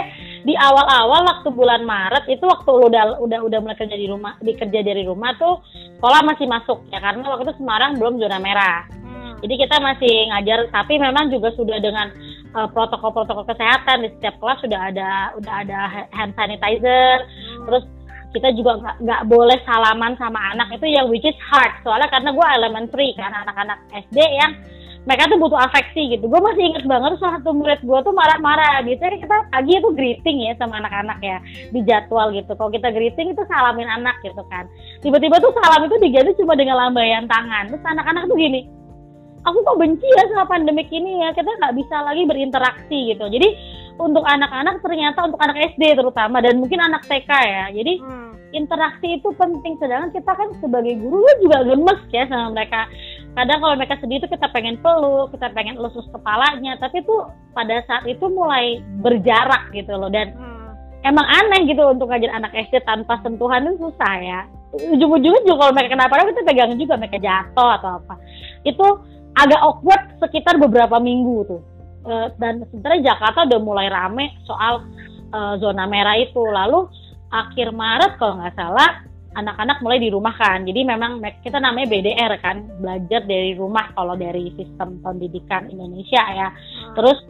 di awal-awal waktu bulan Maret itu waktu lu udah udah udah mulai kerja di rumah di kerja dari rumah tuh sekolah masih masuk. Ya karena waktu itu Semarang belum zona merah. Hmm. jadi kita masih ngajar tapi memang juga sudah dengan uh, protokol-protokol kesehatan. Di setiap kelas sudah ada udah ada hand sanitizer. Hmm. terus kita juga nggak nggak boleh salaman sama anak. Itu yang which is hard. Soalnya karena gue elementary kan anak-anak SD yang mereka tuh butuh afeksi gitu. Gue masih inget banget salah satu murid gue tuh marah-marah. Gitu ya kita pagi itu greeting ya sama anak-anak ya di jadwal gitu. Kalau kita greeting itu salamin anak gitu kan. Tiba-tiba tuh salam itu diganti cuma dengan lambaian tangan. Terus anak-anak tuh gini aku kok benci ya sama pandemik ini ya. Kita nggak bisa lagi berinteraksi gitu. Jadi untuk anak-anak ternyata untuk anak SD terutama dan mungkin anak TK ya. Jadi Hmm. interaksi itu penting. Sedangkan kita kan sebagai guru kan juga gemes ya sama mereka. Kadang kalau mereka sedih itu kita pengen peluk kita pengen elus kepalanya. Tapi tuh pada saat itu mulai berjarak gitu loh. Dan Hmm. emang aneh gitu untuk ngajar anak SD tanpa sentuhan itu susah ya. Ujung-ujungnya juga kalau mereka kenapa kita pegang juga mereka jatuh atau apa. Itu agak awkward sekitar beberapa minggu tuh Eh, dan sebenarnya Jakarta udah mulai rame soal eh, zona merah itu lalu akhir Maret kalau nggak salah anak-anak mulai dirumahkan jadi memang me- kita namanya BDR kan belajar dari rumah kalau dari sistem pendidikan Indonesia ya Hmm. terus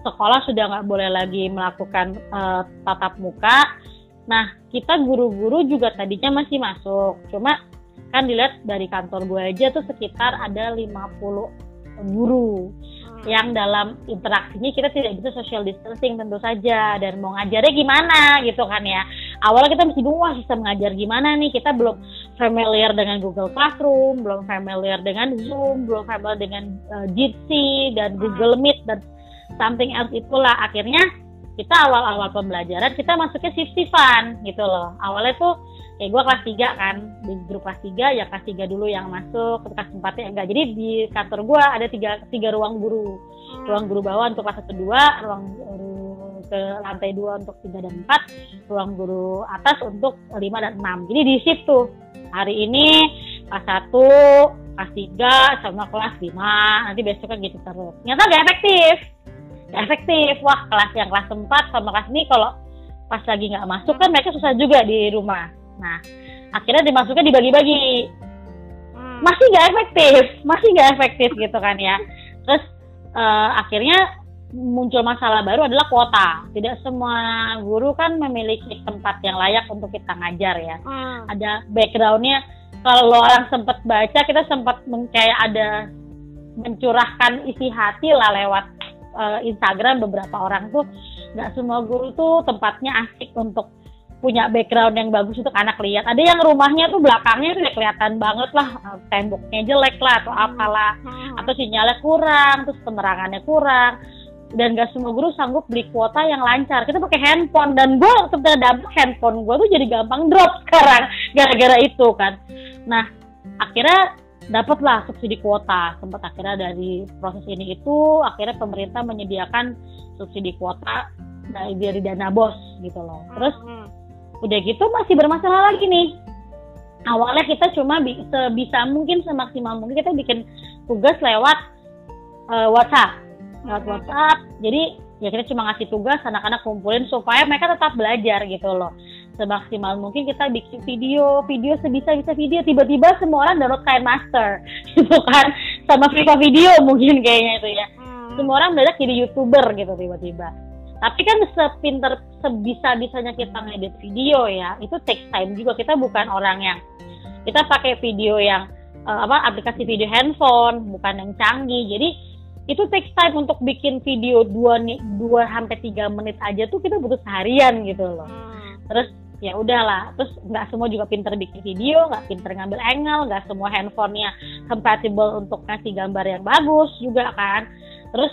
sekolah sudah nggak boleh lagi melakukan eh, tatap muka. Nah, kita guru-guru juga tadinya masih masuk. Cuma kan dilihat dari kantor gue aja tuh sekitar ada 50 guru Hmm. yang dalam interaksinya kita tidak bisa social distancing tentu saja. Dan mau ngajarnya gimana gitu kan ya. Awalnya kita mesti bingung wah sistem ngajar gimana nih? Kita belum familiar dengan Google Classroom belum familiar dengan Zoom belum familiar dengan uh, Jitsi dan Google Meet dan something else itulah. Akhirnya kita awal-awal pembelajaran kita masuknya shift-shiftan gitu loh. Awalnya tuh kayak gue kelas 3 kan di grup kelas 3 ya kelas 3 dulu yang masuk ke kelas 4 ya enggak. Jadi di kantor gue ada tiga, tiga ruang guru. Hmm. ruang guru bawah untuk kelas 1 2 ruang guru ke lantai 2 untuk 3 dan 4 ruang guru atas untuk 5 dan 6 jadi di shift tuh hari ini kelas 1 kelas 3 sama kelas 5 nanti besoknya gitu terus. Ternyata gak efektif efektif. Wah kelas yang kelas 4 sama kelas ini kalau pas lagi nggak masuk kan mereka susah juga di rumah. Nah akhirnya dimasuknya dibagi-bagi. Hmm. masih nggak efektif masih nggak efektif gitu kan ya. Terus eh, akhirnya muncul masalah baru adalah kuota. Tidak semua guru kan memiliki tempat yang layak untuk kita ngajar ya. Hmm. ada backgroundnya. Kalau orang sempat baca kita sempat kayak ada mencurahkan isi hati lah lewat eh, Instagram beberapa orang tuh nggak semua guru tuh tempatnya asik untuk punya background yang bagus untuk anak lihat. Ada yang rumahnya tuh belakangnya tuh kelihatan banget lah eh, temboknya jelek lah atau apalah Hmm. atau sinyalnya kurang terus penerangannya kurang. Dan gak semua guru sanggup beli kuota yang lancar. Kita pakai handphone dan gue sebenarnya dampak handphone gue tuh jadi gampang drop sekarang gara-gara itu kan. Nah akhirnya dapatlah subsidi kuota. Sempat akhirnya dari proses ini itu akhirnya pemerintah menyediakan subsidi kuota dari dari dana bos gitu loh. Terus udah gitu masih bermasalah lagi nih. Awalnya kita cuma bi- sebisa mungkin semaksimal mungkin kita bikin tugas lewat eh, WhatsApp. Lewat. WhatsApp. Jadi ya kita cuma ngasih tugas anak-anak kumpulin supaya mereka tetap belajar gitu loh semaksimal mungkin kita bikin video video sebisa bisa video tiba-tiba semua orang download kain master. Gitu kan? Sama Viva video mungkin kayaknya itu ya. Hmm. semua orang belajar jadi youtuber gitu tiba-tiba. Tapi kan sepinter sebisa bisanya kita ngedit video ya itu takes time juga. Kita bukan orang yang kita pakai video yang eh, apa aplikasi video handphone bukan yang canggih. Jadi itu takes time untuk bikin video 2 2 sampai 3 menit aja tuh kita butuh seharian gitu loh. Hmm. terus ya udahlah terus nggak semua juga pinter bikin video nggak pinter ngambil angle nggak semua handphonenya compatible untuk ngasih gambar yang bagus juga kan terus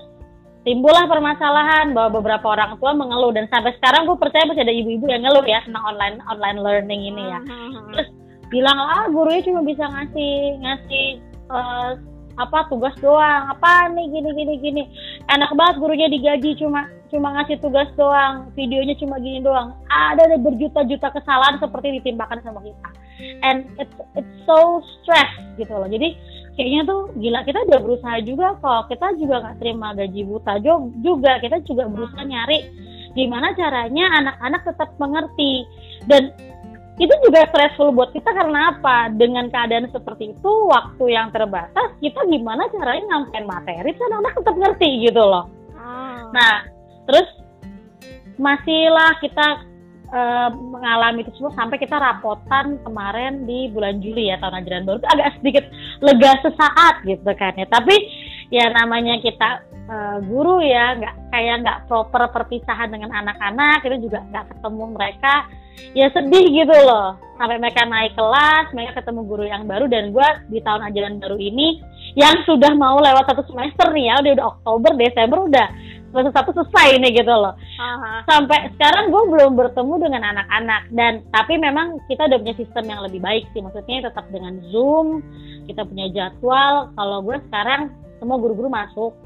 timbullah permasalahan bahwa beberapa orang tua mengeluh dan sampai sekarang gue percaya masih ada ibu-ibu yang ngeluh ya tentang online online learning ini ya hmm. terus bilang ah gurunya cuma bisa ngasih ngasih uh, apa tugas doang. Apa nih gini gini gini. Enak banget gurunya digaji cuma cuma ngasih tugas doang. Videonya cuma gini doang. Ada ada berjuta-juta kesalahan seperti ditimbakan sama kita. And it's it's so stress gitu loh. Jadi kayaknya tuh gila kita udah berusaha juga kok. Kita juga nggak terima gaji buta juga. Kita juga berusaha nyari gimana caranya anak-anak tetap mengerti. Dan itu juga stressful buat kita karena apa? Dengan keadaan seperti itu, waktu yang terbatas, kita gimana caranya nyampein materi, kan anak tetap ngerti gitu loh. Hmm. Nah, terus masihlah kita uh, mengalami itu semua sampai kita rapotan kemarin di bulan Juli ya tahun ajaran baru itu agak sedikit lega sesaat gitu kan ya. Tapi ya namanya kita uh, guru ya nggak kayak nggak proper perpisahan dengan anak-anak kita juga nggak ketemu mereka ya sedih gitu loh. Sampai mereka naik kelas mereka ketemu guru yang baru dan gue di tahun ajaran baru ini yang sudah mau lewat satu semester nih ya udah udah Oktober Desember udah semester satu selesai nih gitu loh. Uh-huh. sampai sekarang gue belum bertemu dengan anak-anak dan tapi memang kita udah punya sistem yang lebih baik sih. Maksudnya tetap dengan zoom kita punya jadwal. Kalau gue sekarang semua guru-guru masuk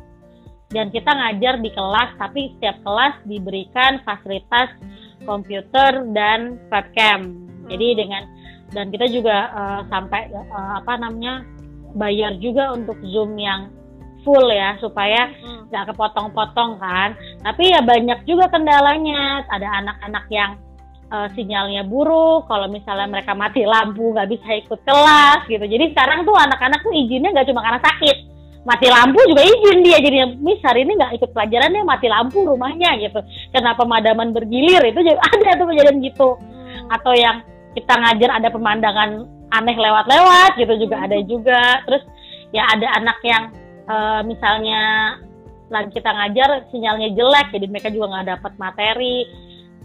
dan kita ngajar di kelas tapi setiap kelas diberikan fasilitas komputer dan webcam. Hmm. Jadi dengan dan kita juga uh, sampai uh, apa namanya bayar juga untuk Zoom yang full ya supaya hmm. nggak hmm. kepotong-potong kan. Tapi ya banyak juga kendalanya. Ada anak-anak yang uh, sinyalnya buruk. Kalau misalnya mereka mati lampu nggak bisa ikut kelas gitu. Jadi sekarang tuh anak-anak tuh izinnya nggak cuma karena sakit, mati lampu juga izin dia. Jadi mis hari ini nggak ikut pelajaran dia mati lampu rumahnya gitu. Kenapa pemadaman bergilir? Itu ada tuh kejadian gitu. Hmm. atau yang kita ngajar ada pemandangan aneh lewat-lewat gitu juga ada juga. Terus ya ada anak yang uh, misalnya lagi kita ngajar sinyalnya jelek jadi mereka juga nggak dapat materi.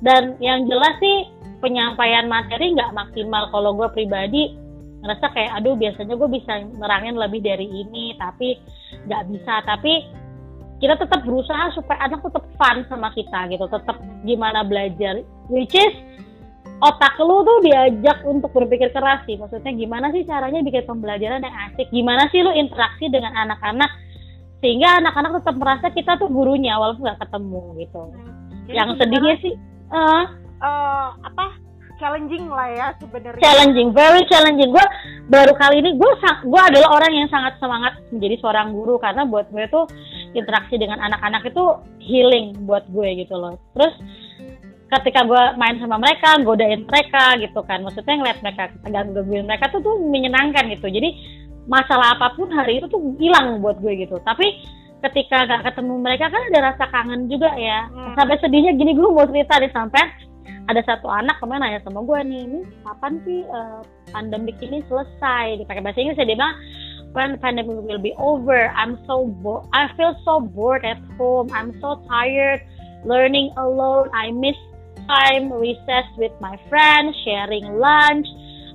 Dan yang jelas sih penyampaian materi nggak maksimal. Kalau gue pribadi ngerasa kayak aduh biasanya gue bisa nerangin lebih dari ini tapi nggak bisa. Tapi kita tetap berusaha supaya anak tetap fun sama kita gitu tetap gimana belajar. Which is otak lu tuh diajak untuk berpikir keras sih. Maksudnya gimana sih caranya bikin pembelajaran yang asik? Gimana sih lu interaksi dengan anak-anak? Sehingga anak-anak tetap merasa kita tuh gurunya walaupun nggak ketemu gitu. Jadi yang sedihnya sih uh, uh, apa challenging lah ya sebenarnya. Challenging, very challenging. Gue baru kali ini gue gue adalah orang yang sangat semangat menjadi seorang guru karena buat gue tuh interaksi dengan anak-anak itu healing buat gue gitu loh. Terus ketika gue main sama mereka, godain mereka gitu kan, maksudnya ngeliat mereka gangguin mereka tuh tuh menyenangkan gitu. Jadi masalah apa pun hari itu tuh hilang buat gue gitu. Tapi ketika gak ketemu mereka kan ada rasa kangen juga ya. Hmm. Sampai sedihnya gini gue mau cerita nih sampai ada satu anak kemarin nanya sama gue nih ini kapan sih uh, pandemik ini selesai? Dipakai bahasa Inggris ya dia bilang when pandemic will be over I'm so bored I feel so bored at home I'm so tired learning alone I miss time recess with my friends sharing lunch.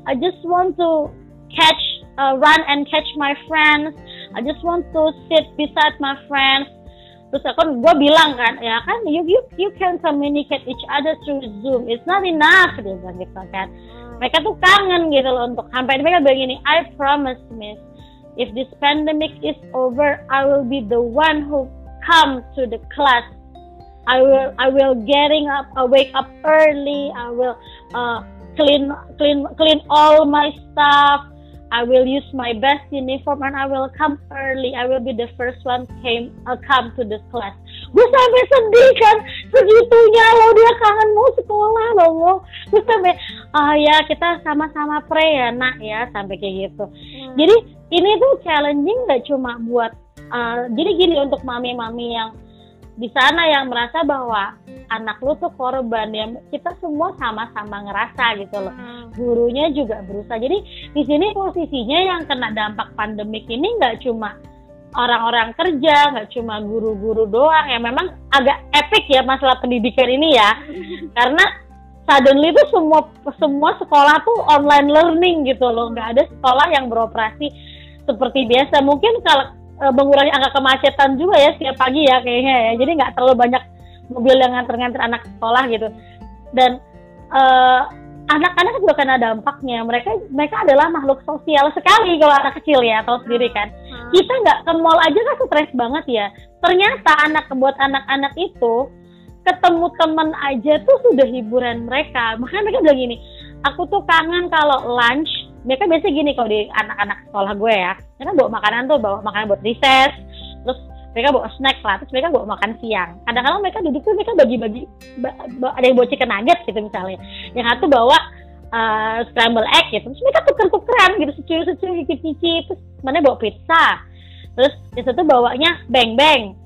I just want to catch uh, run and catch my friends. I just want to sit beside my friends terus gue bilang kan ya kan you you you can communicate each other through zoom. It's not enough dia bilang gitu kan. Mereka tuh kangen gitu loh untuk sampai mereka I promise miss if this pandemic is over I will be the one who come to the class. I will I will getting up I wake up early I will uh, clean clean clean all my stuff I will use my best uniform and I will come early. I will be the first one came uh, come to this class. Gue sampai sedih kan segitunya lo dia kangen mau sekolah lo. Gue sampai ah ya kita sama-sama pray ya nak ya sampai kayak gitu. Hmm. Jadi ini tuh challenging gak cuma buat uh, jadi gini untuk mami-mami yang di sana yang merasa bahwa anak lu tuh korban ya kita semua sama-sama ngerasa gitu loh. Hmm. gurunya juga berusaha. Jadi di sini posisinya yang kena dampak pandemik ini nggak cuma orang-orang kerja nggak cuma guru-guru doang. Ya memang agak epic ya masalah pendidikan ini ya. Karena suddenly tuh semua semua sekolah tuh online learning gitu loh. Nggak ada sekolah yang beroperasi seperti biasa. Mungkin kalau e, mengurangi angka kemacetan juga ya setiap pagi ya kayaknya ya. Jadi nggak terlalu banyak mobil yang nganter-nganter anak sekolah gitu. Dan e, anak-anak juga kena dampaknya. Mereka mereka adalah makhluk sosial sekali kalau anak kecil ya tahu sendiri kan. Hmm. kita nggak ke mall aja kan stres banget ya. Ternyata anak buat anak-anak itu ketemu teman aja tuh sudah hiburan mereka. Makanya mereka bilang gini aku tuh kangen kalau lunch mereka biasa gini kalau di anak-anak sekolah gue ya mereka bawa makanan tuh bawa makanan buat recess terus mereka bawa snack lah terus mereka bawa makan siang. Kadang-kadang mereka duduk tuh mereka bagi-bagi ada yang bawa chicken nugget gitu misalnya. Yang satu bawa uh, scramble egg gitu terus mereka tuker-tukeran gitu securi-securi cicip-cicip terus mana bawa pizza. Terus yang satu bawanya beng-beng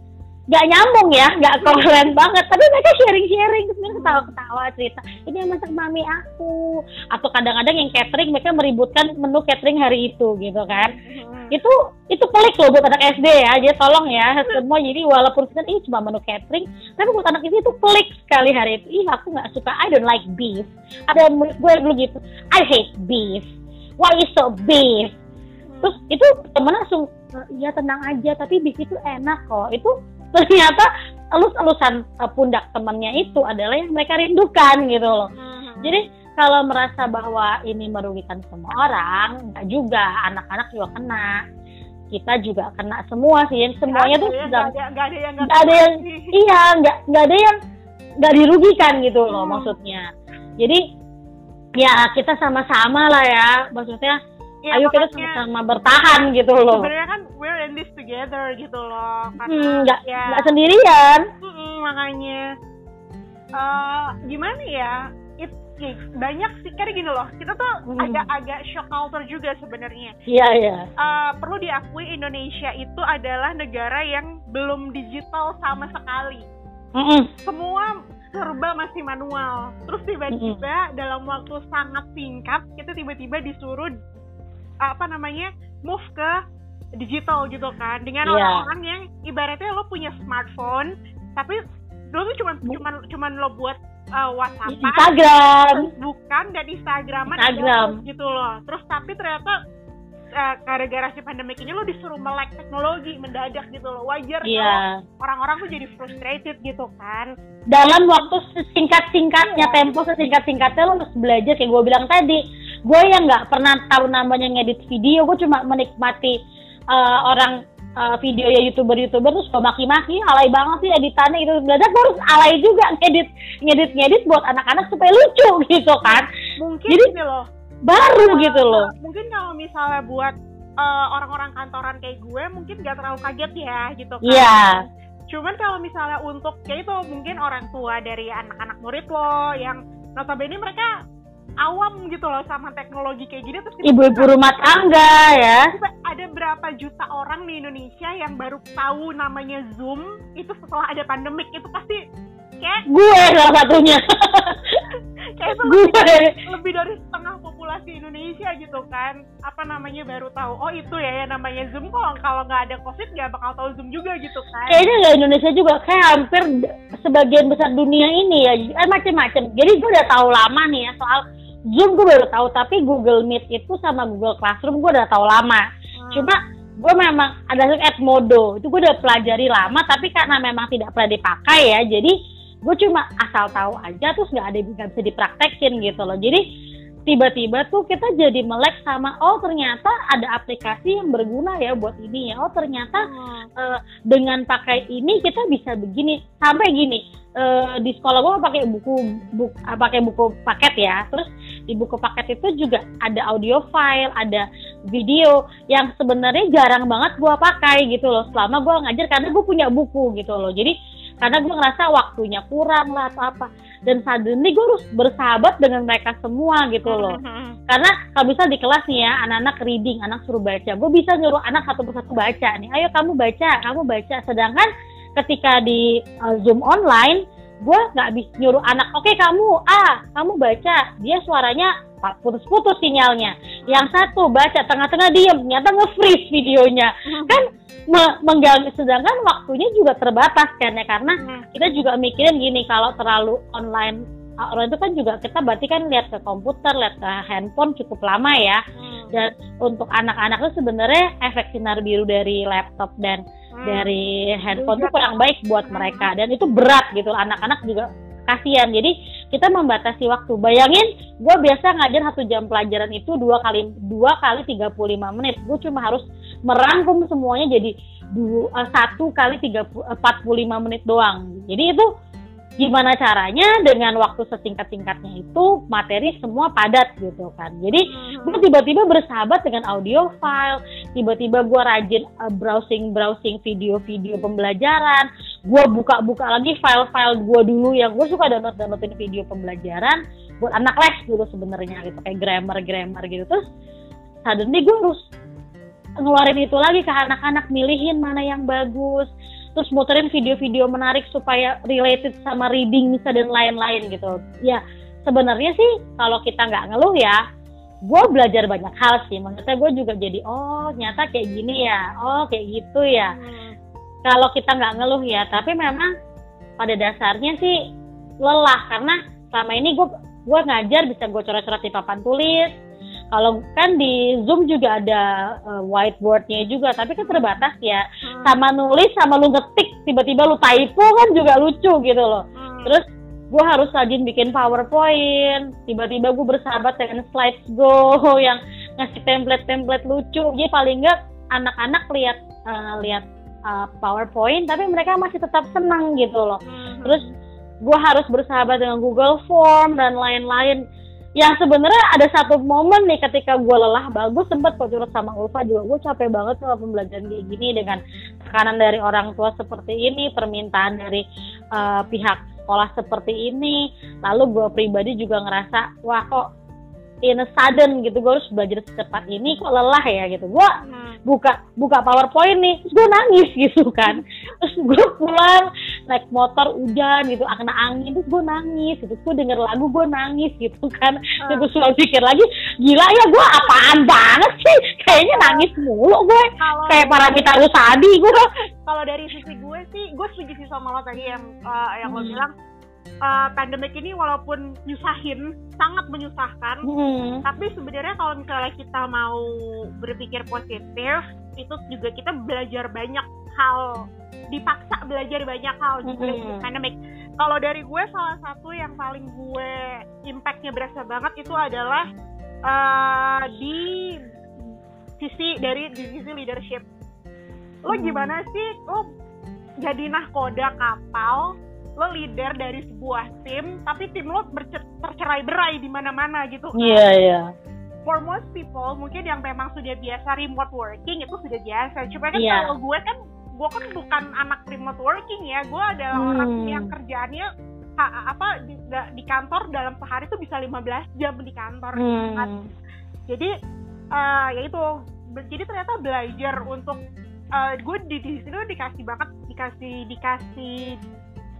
nggak nyambung ya, nggak keren banget. Tapi mereka sharing-sharing, terus mereka ketawa-ketawa cerita. Ini yang masak mami aku. Atau kadang-kadang yang catering mereka meributkan menu catering hari itu gitu kan. Hmm. Itu itu pelik loh buat anak SD ya. Jadi tolong ya semua. Jadi walaupun kita ini cuma menu catering, tapi buat anak SD itu pelik sekali hari itu. Ih aku nggak suka. I don't like beef. Ada murid gue dulu gitu. I hate beef. Why is so beef? Terus itu temen langsung, ya tenang aja. Tapi beef itu enak kok. Itu ternyata elus-elusan uh, pundak temannya itu adalah yang mereka rindukan gitu loh. Hmm. Jadi kalau merasa bahwa ini merugikan semua orang, enggak juga anak-anak juga kena. Kita juga kena semua sih, semuanya tuh sedang nggak ada yang nggak ada yang iya nggak nggak ada yang nggak dirugikan gitu loh hmm. maksudnya. Jadi ya kita sama-sama lah ya, maksudnya ya, ayo kita sama-sama bertahan gitu loh sebenarnya kan we're in this together gitu loh karena hmm, nggak ya, nggak sendirian makanya uh, gimana ya it, ya, banyak sih kayak gini loh kita tuh hmm. agak-agak shock culture juga sebenarnya iya yeah, iya yeah. uh, perlu diakui Indonesia itu adalah negara yang belum digital sama sekali mm -mm. semua serba masih manual. Terus tiba-tiba mm -hmm. dalam waktu sangat singkat kita tiba-tiba disuruh apa namanya move ke digital gitu kan dengan yeah. orang-orang yang ibaratnya lo punya smartphone tapi lo tuh cuma cuma cuma lo buat uh, WhatsApp, Instagram, bukan dan Instagram, Instagram gitu loh. Terus tapi ternyata uh, gara-gara si pandemi ini lo disuruh melek teknologi mendadak gitu loh. Wajar yeah. orang-orang tuh jadi frustrated gitu kan. Dalam waktu singkat-singkatnya, yeah. tempo sesingkat-singkatnya lo harus belajar kayak gue bilang tadi gue yang nggak pernah tahu namanya ngedit video gue cuma menikmati uh, orang uh, video ya youtuber youtuber terus gue maki-maki alay banget sih editannya itu belajar gue harus alay juga ngedit ngedit ngedit buat anak-anak supaya lucu gitu kan. Mungkin jadi ini loh. baru uh, gitu loh. mungkin kalau misalnya buat uh, orang-orang kantoran kayak gue mungkin gak terlalu kaget ya gitu kan. Iya. Yeah. cuman kalau misalnya untuk kayak itu mungkin orang tua dari anak-anak murid lo yang notabene mereka awam gitu loh sama teknologi kayak gini terus ibu-ibu rumah tangga ya. Ada berapa juta orang di Indonesia yang baru tahu namanya Zoom itu setelah ada pandemik. Itu pasti kayak gue salah satunya. kayak itu gue. Lebih, dari, lebih dari setengah populasi Indonesia gitu kan. Apa namanya baru tahu oh itu ya ya namanya Zoom. Kok kalau nggak ada covid nggak bakal tahu Zoom juga gitu kan. Kayaknya nggak Indonesia juga. Kayak hampir sebagian besar dunia ini ya. Eh, macam-macam jadi gue udah tahu lama nih ya soal Zoom gue baru tahu tapi Google Meet itu sama Google Classroom gue udah tahu lama. Hmm. Cuma gue memang ada Edmodo itu gue udah pelajari lama tapi karena memang tidak pernah dipakai ya jadi gue cuma asal tahu aja terus nggak ada yang bisa dipraktekin gitu loh. Jadi tiba-tiba tuh kita jadi melek sama oh ternyata ada aplikasi yang berguna ya buat ini ya. Oh ternyata hmm. uh, dengan pakai ini kita bisa begini. Sampai gini uh, di sekolah gue pakai buku buku uh, pakai buku paket ya. Terus di buku paket itu juga ada audio file ada video yang sebenarnya jarang banget gue pakai gitu loh. Selama gue ngajar karena gue punya buku gitu loh. Jadi karena gue ngerasa waktunya kurang lah atau apa. Dan suddenly gue harus bersahabat dengan mereka semua gitu loh. Mm-hmm. karena kalau bisa di kelas nih ya anak-anak reading anak suruh baca. Gue bisa nyuruh anak satu persatu baca nih ayo kamu baca kamu baca. Sedangkan ketika di uh, zoom online gue nggak bisa nyuruh anak oke okay, kamu ah kamu baca dia suaranya putus-putus sinyalnya yang satu baca tengah-tengah diem ternyata nge-freeze videonya mm-hmm. kan me mengganggu sedangkan waktunya juga terbatas kan ya karena hmm. kita juga mikirin gini kalau terlalu online orang itu kan juga kita berarti kan lihat ke komputer, lihat ke handphone cukup lama ya. Hmm. Dan untuk anak-anak itu sebenarnya efek sinar biru dari laptop dan hmm. Dari handphone itu kurang baik buat hmm. mereka dan itu berat gitu. Anak-anak juga kasihan. Jadi kita membatasi waktu. Bayangin, gue biasa ngajar satu jam pelajaran itu dua kali dua kali 35 menit. Gue cuma harus merangkum semuanya jadi eh, satu kali tiga empat puluh lima menit doang. Jadi itu gimana caranya dengan waktu sesingkat-singkatnya itu materi semua padat gitu kan. Jadi hmm. gue tiba-tiba bersahabat dengan audio file, tiba-tiba gue rajin uh, browsing-browsing video-video pembelajaran, gue buka-buka lagi file-file gue dulu yang gue suka download-downloadin video pembelajaran buat anak les dulu sebenarnya gitu kayak grammar-grammar gitu. Terus suddenly gue harus ngeluarin itu lagi ke anak-anak milihin mana yang bagus. Terus muterin video-video menarik supaya related sama reading bisa dan lain-lain gitu. Ya sebenarnya sih kalau kita nggak ngeluh ya gue belajar banyak hal sih maksudnya gue juga jadi oh nyata kayak gini ya oh kayak gitu ya hmm. kalau kita nggak ngeluh ya tapi memang pada dasarnya sih lelah karena selama ini gue gue ngajar bisa gue coret-coret di papan tulis kalau kan di Zoom juga ada uh, whiteboardnya juga, tapi kan terbatas ya. Hmm. Sama nulis, sama lu ngetik, tiba-tiba lu typo kan juga lucu gitu loh. Hmm. Terus gue harus rajin bikin PowerPoint, tiba-tiba gue bersahabat dengan Slidesgo yang ngasih template-template lucu. Jadi paling enggak anak-anak lihat uh, lihat uh, PowerPoint, tapi mereka masih tetap senang gitu loh. Hmm. Terus gue harus bersahabat dengan Google Form dan lain-lain yang sebenarnya ada satu momen nih ketika gue lelah bagus sempat kok curhat sama Ulfa juga gue capek banget sama pembelajaran kayak gini dengan tekanan dari orang tua seperti ini permintaan dari uh, pihak sekolah seperti ini. Lalu gue pribadi juga ngerasa wah kok in a sudden gitu gue harus belajar secepat ini kok lelah ya gitu. Gue hmm. buka buka powerpoint nih terus gue nangis gitu kan. Terus gue pulang naik motor hujan gitu kena angin terus gue nangis gitu. Gue denger lagu gue nangis gitu kan. Hmm. terus gue selalu pikir lagi gila ya gue apaan banget sih? Kayaknya nangis mulu gue kayak para kita Rusadi gue kalau dari sisi gue sih gue setuju sih sama lo tadi yang uh, yang hmm. lo bilang uh, pandemik ini walaupun nyusahin, sangat menyusahkan. Hmm. Tapi sebenarnya kalau misalnya kita mau berpikir positif, itu juga kita belajar banyak hal, dipaksa belajar banyak hal juga hmm. pandemik. Kalau dari gue salah satu yang paling gue impactnya berasa banget itu adalah uh, di sisi dari di sisi leadership. Lo hmm. gimana sih? Lo jadi nahkoda kapal lo leader dari sebuah tim tapi tim lo tercerai berai di mana-mana gitu iya yeah, iya yeah. for most people mungkin yang memang sudah biasa remote working itu sudah biasa cuma kan yeah. kalau gue kan gue kan bukan anak remote working ya gue adalah hmm. orang yang kerjaannya ha, apa di, di kantor dalam sehari tuh bisa 15 jam di kantor gitu hmm. kan jadi uh, ya itu jadi ternyata belajar untuk uh, gue di, di situ dikasih banget dikasih dikasih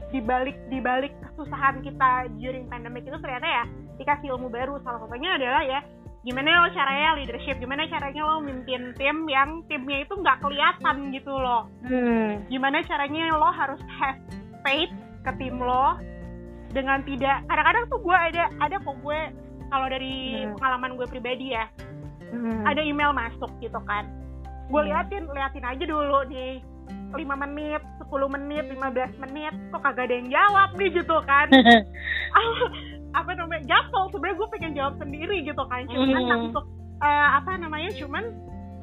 di balik di balik kesusahan kita during pandemic itu ternyata ya dikasih ilmu baru salah satunya adalah ya gimana lo caranya leadership gimana caranya lo mimpin tim yang timnya itu nggak kelihatan gitu loh hmm. gimana caranya lo harus have faith ke tim lo dengan tidak kadang-kadang tuh gue ada ada kok gue kalau dari hmm. pengalaman gue pribadi ya hmm. ada email masuk gitu kan gue hmm. liatin liatin aja dulu nih 5 menit, 10 menit, 15 menit, kok kagak ada yang jawab nih gitu kan. apa namanya, gatel sebenarnya gue pengen jawab sendiri gitu kan. Cuman mm. untuk uh, apa namanya, cuman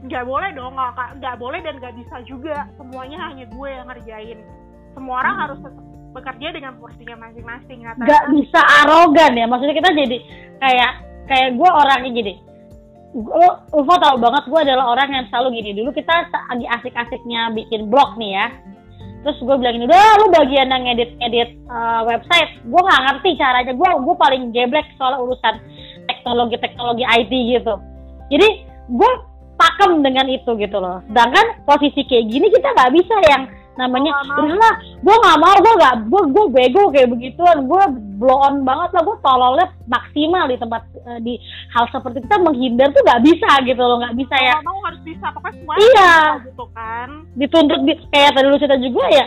nggak boleh dong, nggak boleh dan nggak bisa juga. Semuanya hanya gue yang ngerjain. Semua orang mm. harus bekerja dengan porsinya masing-masing. Nggak bisa arogan ya, maksudnya kita jadi kayak kayak gue orangnya jadi lo Ulfa tau banget gue adalah orang yang selalu gini. Dulu kita lagi asik-asiknya bikin blog nih ya. Terus gue bilang ini udah lu bagian yang ngedit ngedit uh, website. Gue nggak ngerti caranya. Gue gue paling geblek soal urusan teknologi teknologi IT gitu. Jadi gue pakem dengan itu gitu loh. Sedangkan posisi kayak gini kita nggak bisa yang namanya. Oh, udahlah gue nggak mau gue nggak gue gue bego kayak begituan. Gue blow on banget lah gue tololnya maksimal di tempat uh, di hal seperti kita menghindar tuh nggak bisa gitu loh nggak bisa ya. Mau harus bisa pokoknya semua iya. gitu kan. Dituntut di, kayak tadi lu cerita juga ya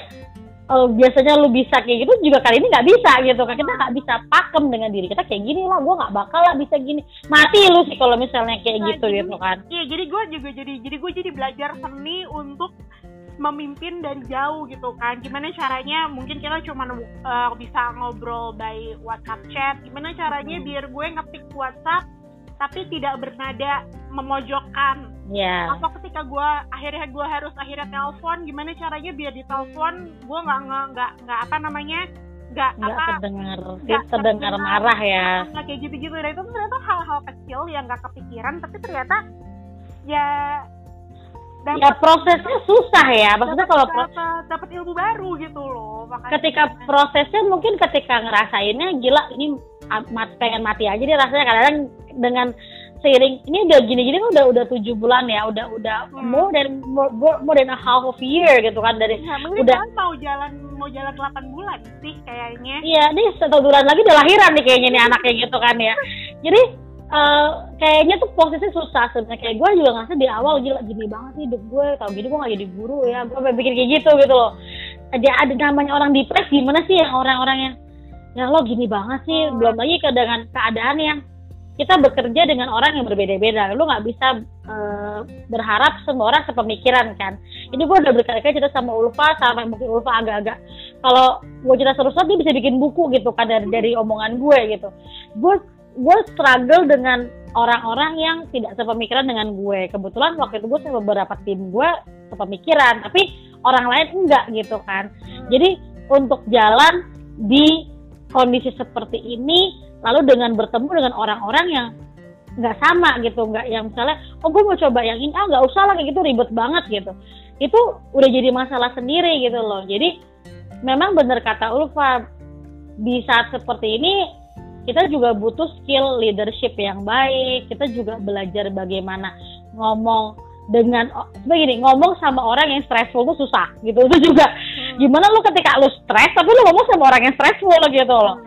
uh, biasanya lu bisa kayak gitu juga kali ini nggak bisa gitu kan. Kita nggak bisa pakem dengan diri kita kayak gini lah gue nggak bakal lah bisa gini. Mati lu sih kalau misalnya kayak Nah, gitu jadi- gitu kan. Iya, jadi gue juga jadi jadi gue jadi belajar seni untuk memimpin dan jauh gitu kan. Gimana caranya? Mungkin kita cuma uh, bisa ngobrol by WhatsApp chat. Gimana caranya Hmm. biar gue ngetik WhatsApp tapi tidak bernada memojokkan. ya Atau ketika gue akhirnya gue harus akhirnya telepon, gimana caranya biar di telepon gue nggak nggak nggak apa namanya nggak apa terdengar nggak terdengar marah ya nggak kayak gitu-gitu dan itu ternyata hal-hal kecil yang nggak kepikiran tapi ternyata ya dapat ya prosesnya susah ya. maksudnya kalau pro- dapat dapat ilmu baru gitu loh makanya. Ketika prosesnya mungkin ketika ngerasainnya gila ini mat- pengen mati aja dia rasanya. Kadang-kadang dengan seiring ini udah gini-gini kan udah udah tujuh bulan ya udah udah Hmm. more than more, more- than a half of year gitu kan. Dari ya, udah- mau jalan mau jalan 8 bulan sih kayaknya. Iya, ini satu bulan lagi udah lahiran nih kayaknya nih anaknya gitu kan ya. Jadi eh, kayaknya tuh posisi susah sebenarnya. Kayak gue juga ngerasa di awal gila gini banget sih hidup gue. Tau gini gue gak jadi guru ya. Gue sampai pikir kayak gitu gitu loh. Ada ada namanya orang depres gimana sih yang orang-orang yang yang lo gini banget sih. Hmm. Belum lagi ke dengan keadaan yang kita bekerja dengan orang yang berbeda-beda. Lu nggak bisa eh, berharap semua orang sepemikiran kan. Ini gue udah berkali-kali cerita sama Ulfa, sampai mungkin Ulfa agak-agak kalau gue cerita terus dia bisa bikin buku gitu kan dari dari omongan gue gitu. Gue gue struggle dengan orang-orang yang tidak sepemikiran dengan gue. Kebetulan waktu itu gue sama beberapa tim gue sepemikiran, tapi orang lain enggak gitu kan. Jadi untuk jalan di kondisi seperti ini, lalu dengan bertemu dengan orang-orang yang nggak sama gitu, nggak yang misalnya, oh gue mau coba yang ini, ah nggak usah lah kayak gitu ribet banget gitu. Itu udah jadi masalah sendiri gitu loh. Jadi memang benar kata Ulfa, di saat seperti ini kita juga butuh skill leadership yang baik. Kita juga belajar bagaimana ngomong dengan begini ngomong sama orang yang stressful tuh susah gitu itu juga Hmm. gimana lu ketika lu stres tapi lu ngomong sama orang yang stressful gitu loh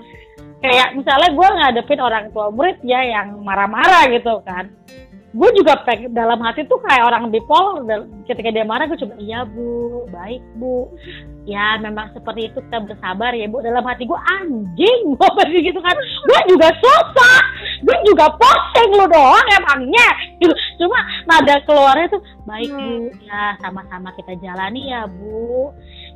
kayak misalnya gue ngadepin orang tua murid ya yang marah-marah gitu kan gue juga dalam hati tuh kayak orang bipolar ketika dia marah gue coba iya bu baik bu. Ya memang seperti itu kita bersabar ya bu. Dalam hati gue anjing gue pergi gitu kan. Gue juga susah. Gue juga posting lu doang emangnya. Gitu. Cuma nada keluarnya tuh baik bu. Ya sama-sama kita jalani ya bu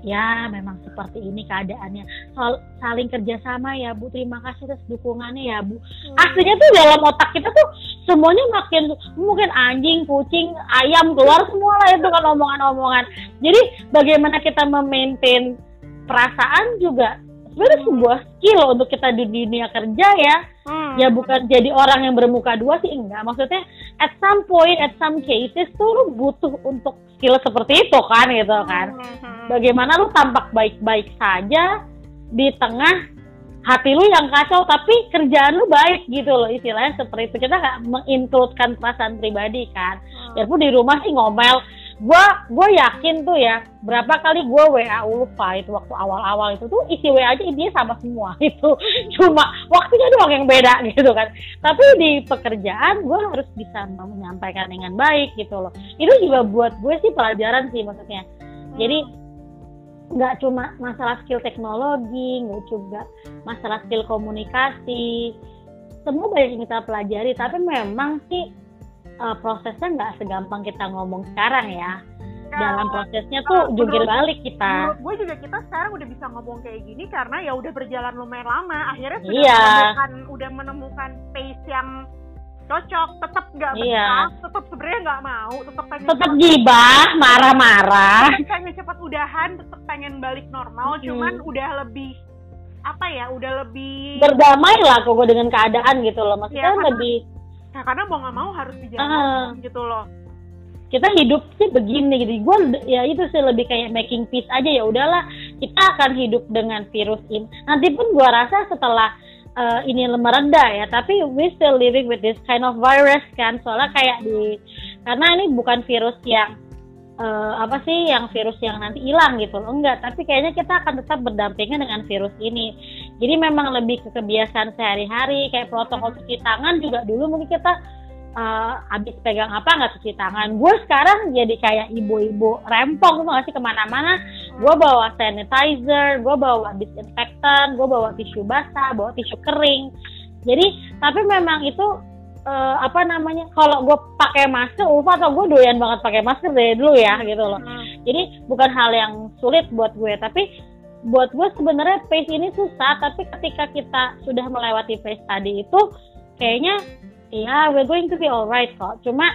ya memang seperti ini keadaannya. Sol- saling kerjasama ya bu. Terima kasih atas dukungannya ya bu. Aslinya tuh dalam otak kita tuh semuanya makin mungkin anjing kucing ayam keluar semua lah itu kan omongan-omongan. Jadi bagaimana kita memaintain perasaan juga sebenarnya sebuah skill untuk kita di dunia kerja ya. Hmm. Ya bukan jadi orang yang bermuka dua sih enggak. Maksudnya at some point at some cases tuh lu butuh untuk skill seperti itu kan gitu kan. Hmm. bagaimana lu tampak baik-baik saja di tengah hati lu yang kacau tapi kerjaan lu baik gitu loh istilahnya seperti itu. Kita nggak mengincludekan perasaan pribadi kan. Biarpun di rumah sih ngomel gua gue yakin tuh ya berapa kali gue WA Ulfa itu waktu awal-awal itu tuh isi WA aja intinya sama semua itu. Cuma waktunya doang yang beda gitu kan. Tapi di pekerjaan gue harus bisa menyampaikan dengan baik gitu loh. Itu juga buat gue sih pelajaran sih maksudnya. Jadi nggak cuma masalah skill teknologi nggak juga masalah skill komunikasi. Semua banyak yang kita pelajari tapi memang sih uh, prosesnya nggak segampang kita ngomong sekarang ya. Dalam prosesnya tuh kalau jungkir balik kita. menurut gue juga kita sekarang udah bisa ngomong kayak gini karena ya udah berjalan lumayan lama. Akhirnya sudah Iya. menemukan udah menemukan pace yang cocok. Tetap nggak Iya. tetap sebenarnya nggak mau. Tetap pengen tetap gibah marah-marah. Pengen cepat udahan tetap pengen balik normal. Hmm. cuman udah lebih apa ya udah lebih berdamai lah kok dengan keadaan gitu loh. Maksudnya karena- lebih nah, karena mau nggak mau harus Ah. dijalankan gitu loh. Kita hidup sih begini gitu. Gue ya itu sih lebih kayak making peace aja. Ya udahlah kita akan hidup dengan virus ini nanti pun gue rasa setelah eh, ini mereda ya tapi we still living with this kind of virus kan. Soalnya kayak di karena ini bukan virus yang eh, apa sih yang virus yang nanti hilang gitu loh? Enggak tapi kayaknya kita akan tetap berdampingan dengan virus ini. Jadi memang lebih ke kebiasaan sehari-hari kayak protokol cuci tangan juga dulu mungkin kita uh, abis pegang apa nggak cuci tangan. Gue sekarang jadi kayak ibu-ibu rempong gue ngasih ke mana-mana. Gue bawa sanitizer gue bawa disinfektan gue bawa tisu basah bawa tisu kering. Jadi tapi memang itu uh, apa namanya kalau gue pakai masker lupa atau gue doyan banget pakai masker dari dulu ya gitu loh. Hmm. jadi bukan hal yang sulit buat gue tapi buat gue sebenarnya pace ini susah tapi ketika kita sudah melewati pace tadi itu kayaknya ya we're going to be alright kok. Cuma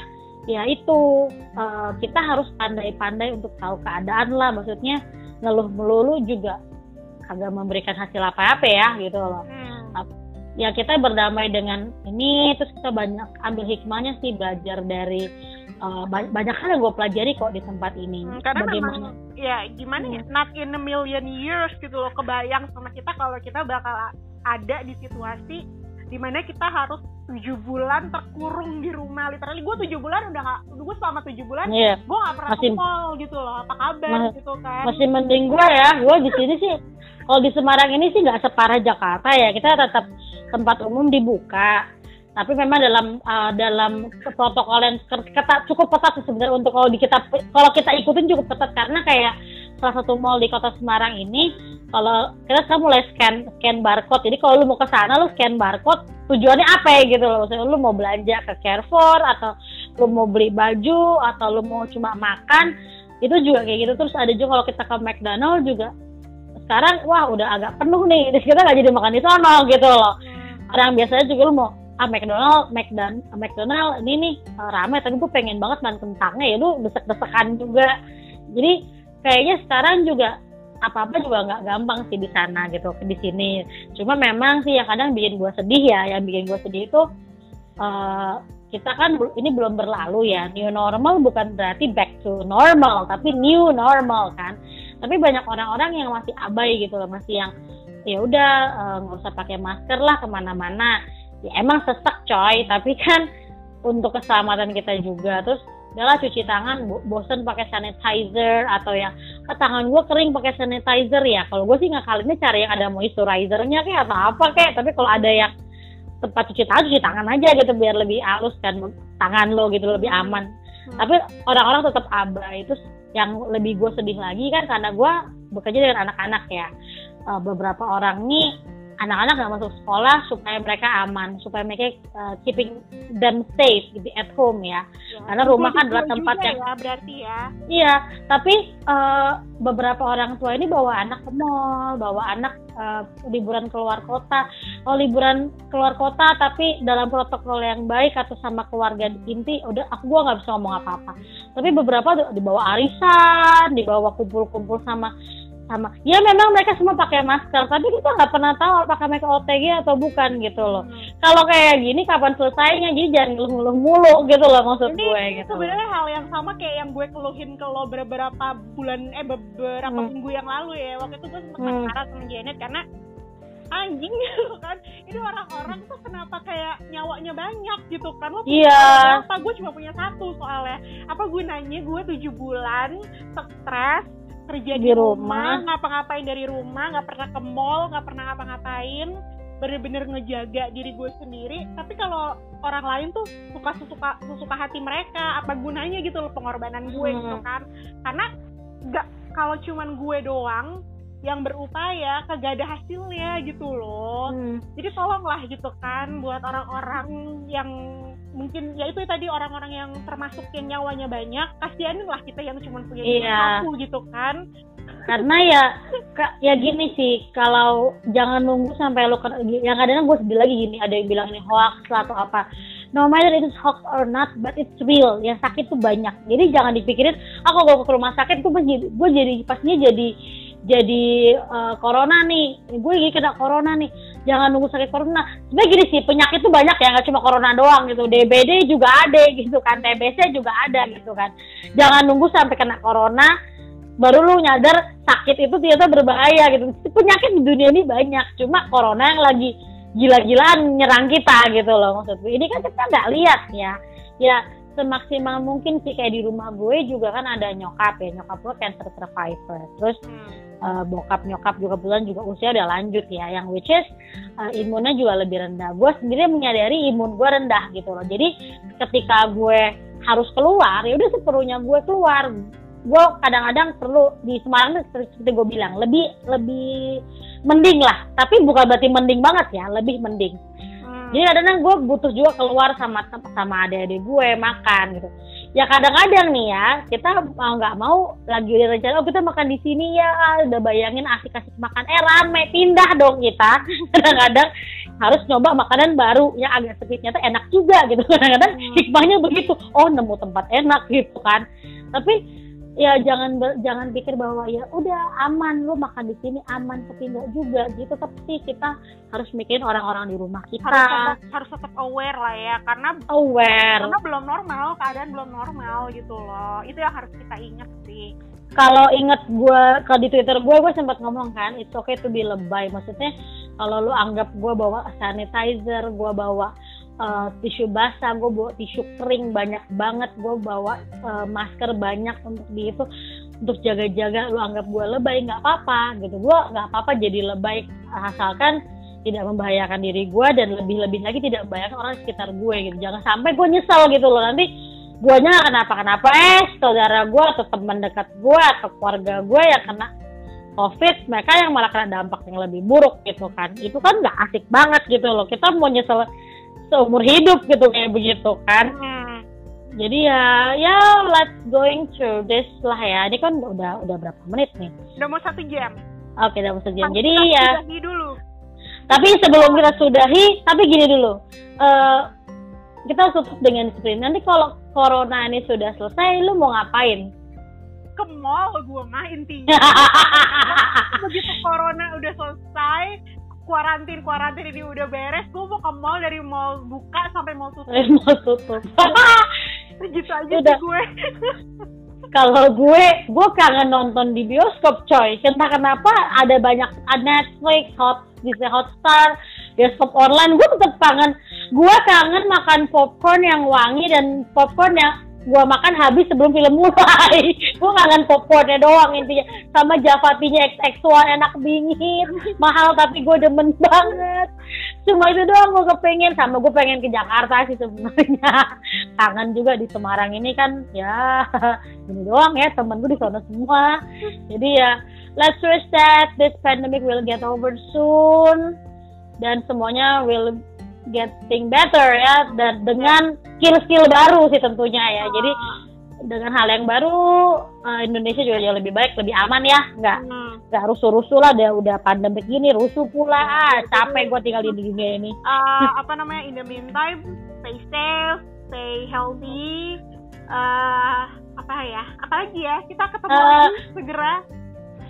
ya itu uh, kita harus pandai-pandai untuk tahu keadaan lah. Maksudnya ngeluh melulu juga kagak memberikan hasil apa-apa ya gitu loh. Hmm. Ya kita berdamai dengan ini terus kita banyak ambil hikmahnya sih belajar dari uh, banyak hal yang gue pelajari kok di tempat ini hmm, karena Bagaimana? memang ya gimana ya hmm. not in a million years gitu loh kebayang sama kita kalau kita bakal ada di situasi di mana kita harus tujuh bulan terkurung di rumah literally. Gue tujuh bulan udah gak gue selama tujuh bulan yeah. gue gak pernah masih, ke mall gitu loh. Apa kabar ma gitu kan? masih mending gue ya. Gue di sini sih kalau di Semarang ini sih nggak separah Jakarta ya. Kita tetap tempat umum dibuka. Tapi memang dalam uh, dalam protokol yang ketat cukup ketat sebenarnya untuk kalau di kita kalau kita ikutin cukup ketat. Karena kayak salah satu mall di kota Semarang ini kalau kita sekarang mulai scan scan barcode. Jadi kalau lu mau ke sana lu scan barcode tujuannya apa ya gitu loh. Maksudnya lu mau belanja ke Carrefour atau lu mau beli baju atau lu mau cuma makan itu juga kayak gitu. Terus ada juga kalau kita ke McDonald juga sekarang wah udah agak penuh nih. Terus kita nggak jadi makan di sana gitu loh. Orang biasanya juga lu mau ah McDonald McDonald McDonald ini nih rame tapi gue pengen banget makan kentangnya. Ya lu desek-desekan juga. Jadi kayaknya sekarang juga apa-apa juga nggak gampang sih di sana gitu di sini. Cuma memang sih yang kadang bikin gue sedih ya yang bikin gue sedih itu uh, kita kan ini belum berlalu ya. New normal bukan berarti back to normal tapi new normal kan. Tapi banyak orang-orang yang masih abai gitu loh masih yang ya udah eh, nggak uh, usah pakai masker lah ke mana-mana. Ya emang sesak coy tapi kan untuk keselamatan kita juga. Terus udahlah cuci tangan bosen pakai sanitizer atau yang ke tangan gue kering pakai sanitizer ya. Kalau gue sih nggak kali ini cari yang ada moisturizernya kayak atau apa kayak tapi kalau ada yang tempat cuci tangan cuci tangan aja gitu biar lebih halus kan tangan lo gitu lebih aman. Hmm. tapi orang-orang tetap abai. Itu yang lebih gue sedih lagi kan karena gue bekerja dengan anak-anak ya. Uh, beberapa orang nih anak-anak nggak masuk sekolah supaya mereka aman, supaya mereka uh, keeping them safe gitu at home ya. ya Karena rumah kan adalah tempat yang ya, berarti ya. Iya, tapi uh, beberapa orang tua ini bawa anak ke mall, bawa anak uh, liburan keluar kota. Kalau liburan keluar kota tapi dalam protokol yang baik atau sama keluarga inti, udah aku gua nggak bisa ngomong apa-apa. Tapi beberapa dibawa arisan, dibawa kumpul-kumpul sama sama. Ya memang mereka semua pakai masker tapi kita nggak pernah tahu apakah mereka OTG atau bukan gitu loh. Hmm. kalau kayak gini kapan selesainya? Jadi jangan ngeluh-ngeluh mulu gitu loh maksud Ini gue gitu. sebenarnya hal yang sama kayak yang gue keluhin ke lo beberapa bulan eh beberapa hmm. minggu yang lalu ya. Waktu itu gue sempat hmm. marah sama Janet karena anjing gitu kan. Ini orang-orang tuh kenapa kayak nyawanya banyak? gitu kan. Lo iya. apa gue cuma punya satu soalnya. Apa gunanya gue tujuh bulan stres kerja di, di rumah, ngapa-ngapain dari rumah nggak pernah ke mall nggak pernah ngapa-ngapain bener-bener ngejaga diri gue sendiri tapi kalau orang lain tuh suka suka suka hati mereka apa gunanya gitu loh pengorbanan gue hmm. gitu kan karena nggak kalau cuman gue doang yang berupaya kagak ada hasilnya gitu loh hmm. jadi tolonglah gitu kan buat orang-orang yang mungkin ya itu tadi orang-orang yang termasuk yang nyawanya banyak kasihanin lah kita yang cuma punya iya. satu gitu kan. Karena ya ya gini sih kalau jangan nunggu sampai lo yang kadang gue sedih lagi gini ada yang bilang ini hoax lah atau apa. No matter it is hoax or not but it's real yang sakit tuh banyak. Jadi jangan dipikirin aku ah, gue ke rumah sakit tuh gue jadi pastinya jadi jadi uh, corona nih. Gue lagi kena corona nih. Jangan nunggu sakit corona. Sebenarnya gini sih penyakit tuh banyak ya nggak cuma corona doang gitu. DBD juga ada gitu kan TBC juga ada gitu kan. Jangan nunggu sampai kena corona baru lu nyadar sakit itu ternyata berbahaya gitu. Penyakit di dunia ini banyak cuma corona yang lagi gila-gilaan nyerang kita gitu loh maksudku ini kan kita nggak lihat ya. Ya semaksimal mungkin sih kayak di rumah gue juga kan ada nyokap ya. Nyokap gue cancer survivor. Terus hmm uh, bokap nyokap juga kebetulan juga usia udah lanjut ya yang which is uh, imunnya juga lebih rendah. Gue sendiri menyadari imun gue rendah gitu loh. Jadi ketika gue harus keluar ya udah seperlunya gue keluar. Gue kadang-kadang perlu di Semarang seperti gue bilang lebih lebih mending lah. Tapi bukan berarti mending banget ya lebih mending. Hmm. jadi kadang-kadang gue butuh juga keluar sama sama adik-adik gue makan gitu ya kadang-kadang nih ya kita nggak mau lagi udah rencana oh kita makan di sini ya udah bayangin asik-asik makan. Eh rame pindah dong kita. Kadang-kadang harus nyoba makanan baru yang agak sepi ternyata enak juga gitu. Kadang-kadang hmm. hikmahnya begitu oh nemu tempat enak gitu kan. Tapi ya jangan jangan pikir bahwa ya udah aman lu makan di sini aman tapi enggak juga gitu. Tapi kita harus mikirin orang-orang di rumah kita. Harus tetap, harus tetap aware lah ya karena aware. karena belum normal keadaan belum normal gitu loh. Itu yang harus kita ingat sih. Kalau inget gue kalau di twitter gue gue sempat ngomong kan it's okay to be lebay. Maksudnya kalau lu anggap gue bawa sanitizer gue bawa uh, tisu basah, gue bawa tisu kering banyak banget, gue bawa uh, masker banyak untuk di itu untuk jaga-jaga lu anggap gue lebay nggak apa-apa gitu. Gue nggak apa-apa jadi lebay asalkan tidak membahayakan diri gue dan lebih-lebih lagi tidak membahayakan orang sekitar gue gitu. Jangan sampai gue nyesel gitu loh. Nanti guanya kenapa-kenapa eh saudara gue atau teman dekat gue atau keluarga gue yang kena covid mereka yang malah kena dampak yang lebih buruk gitu kan. Itu kan nggak asik banget gitu loh. Kita mau nyesel seumur hidup gitu kayak begitu kan. Hmm. jadi ya ya let's going through this lah ya. Ini kan udah udah berapa menit nih? Udah mau satu jam. Oke udah mau satu jam. Jadi ya dulu. tapi sebelum kita sudahi tapi gini dulu. Uh, kita tutup dengan disiplin nanti kalau corona ini sudah selesai lu mau ngapain? Ke mall gue mah intinya. Begitu corona udah selesai kuarantin kuarantin ini udah beres. Gue mau ke mall dari mall buka sampai mall tutup. Dari mall tutup. Gitu aja udah. sih gue. Kalau gue gue kangen nonton di bioskop coy. Entah kenapa ada banyak Netflix hot Disney Hotstar bioskop online. Gue tetap kangen. Gue kangen makan popcorn yang wangi dan popcorn yang gua makan habis sebelum film mulai gua kangen popcornnya doang intinya. Sama javatinya XX1 enak dingin. Mahal tapi gue demen banget. Cuma itu doang gue kepengen. Sama gue pengen ke Jakarta sih sebenarnya. Kangen juga di Semarang ini kan ya. Ini doang ya temen gue di sana semua. Jadi ya let's wish that this pandemic will get over soon. Dan semuanya will getting better ya dan dengan skill-skill baru sih tentunya ya. Jadi dengan hal yang baru uh, Indonesia juga jauh lebih baik, lebih aman ya, nggak hmm. nggak rusuh-rusuh lah, dia udah pandemi gini rusuh pula, ah, capek gue tinggal di dunia ini. Uh, apa namanya in the meantime, stay safe, stay healthy, uh, apa ya, apalagi ya, kita ketemu uh, lagi segera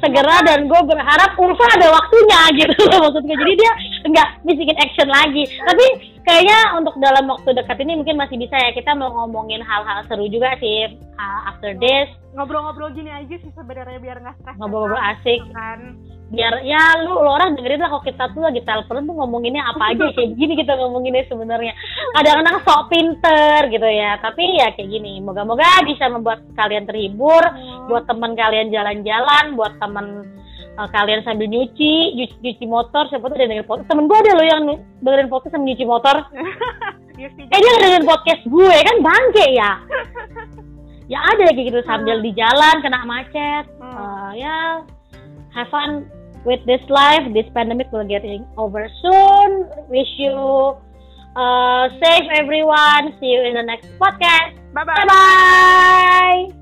segera dan gue berharap Ulfa ada waktunya gitu loh maksud gue jadi dia nggak bikin action lagi. Tapi kayaknya untuk dalam waktu dekat ini mungkin masih bisa ya. Kita mau ngomongin hal-hal seru juga sih uh, after this. Ngobrol-ngobrol gini aja sih sebenarnya biar nggak stres. Ngobrol-ngobrol asik. Kan biar ya lu, lu orang dengerin lah kalau kita tuh lagi telepon tuh ngomonginnya apa aja kayak gini kita ngomonginnya sebenarnya. Kadang-kadang sok pinter gitu ya tapi ya kayak gini moga-moga bisa membuat kalian terhibur hmm. buat teman kalian jalan-jalan buat teman uh, kalian sambil nyuci, nyuci nyuci motor siapa tuh ada dengerin podcast? Temen gue ada loh yang dengerin podcast sambil nyuci motor. Eh dia dengerin podcast gue kan bangke ya? Ya ada kayak gitu sambil di jalan kena macet uh, ya have fun with this life, this pandemic will getting over soon. Wish you uh, safe everyone. See you in the next podcast. Bye bye. Bye bye.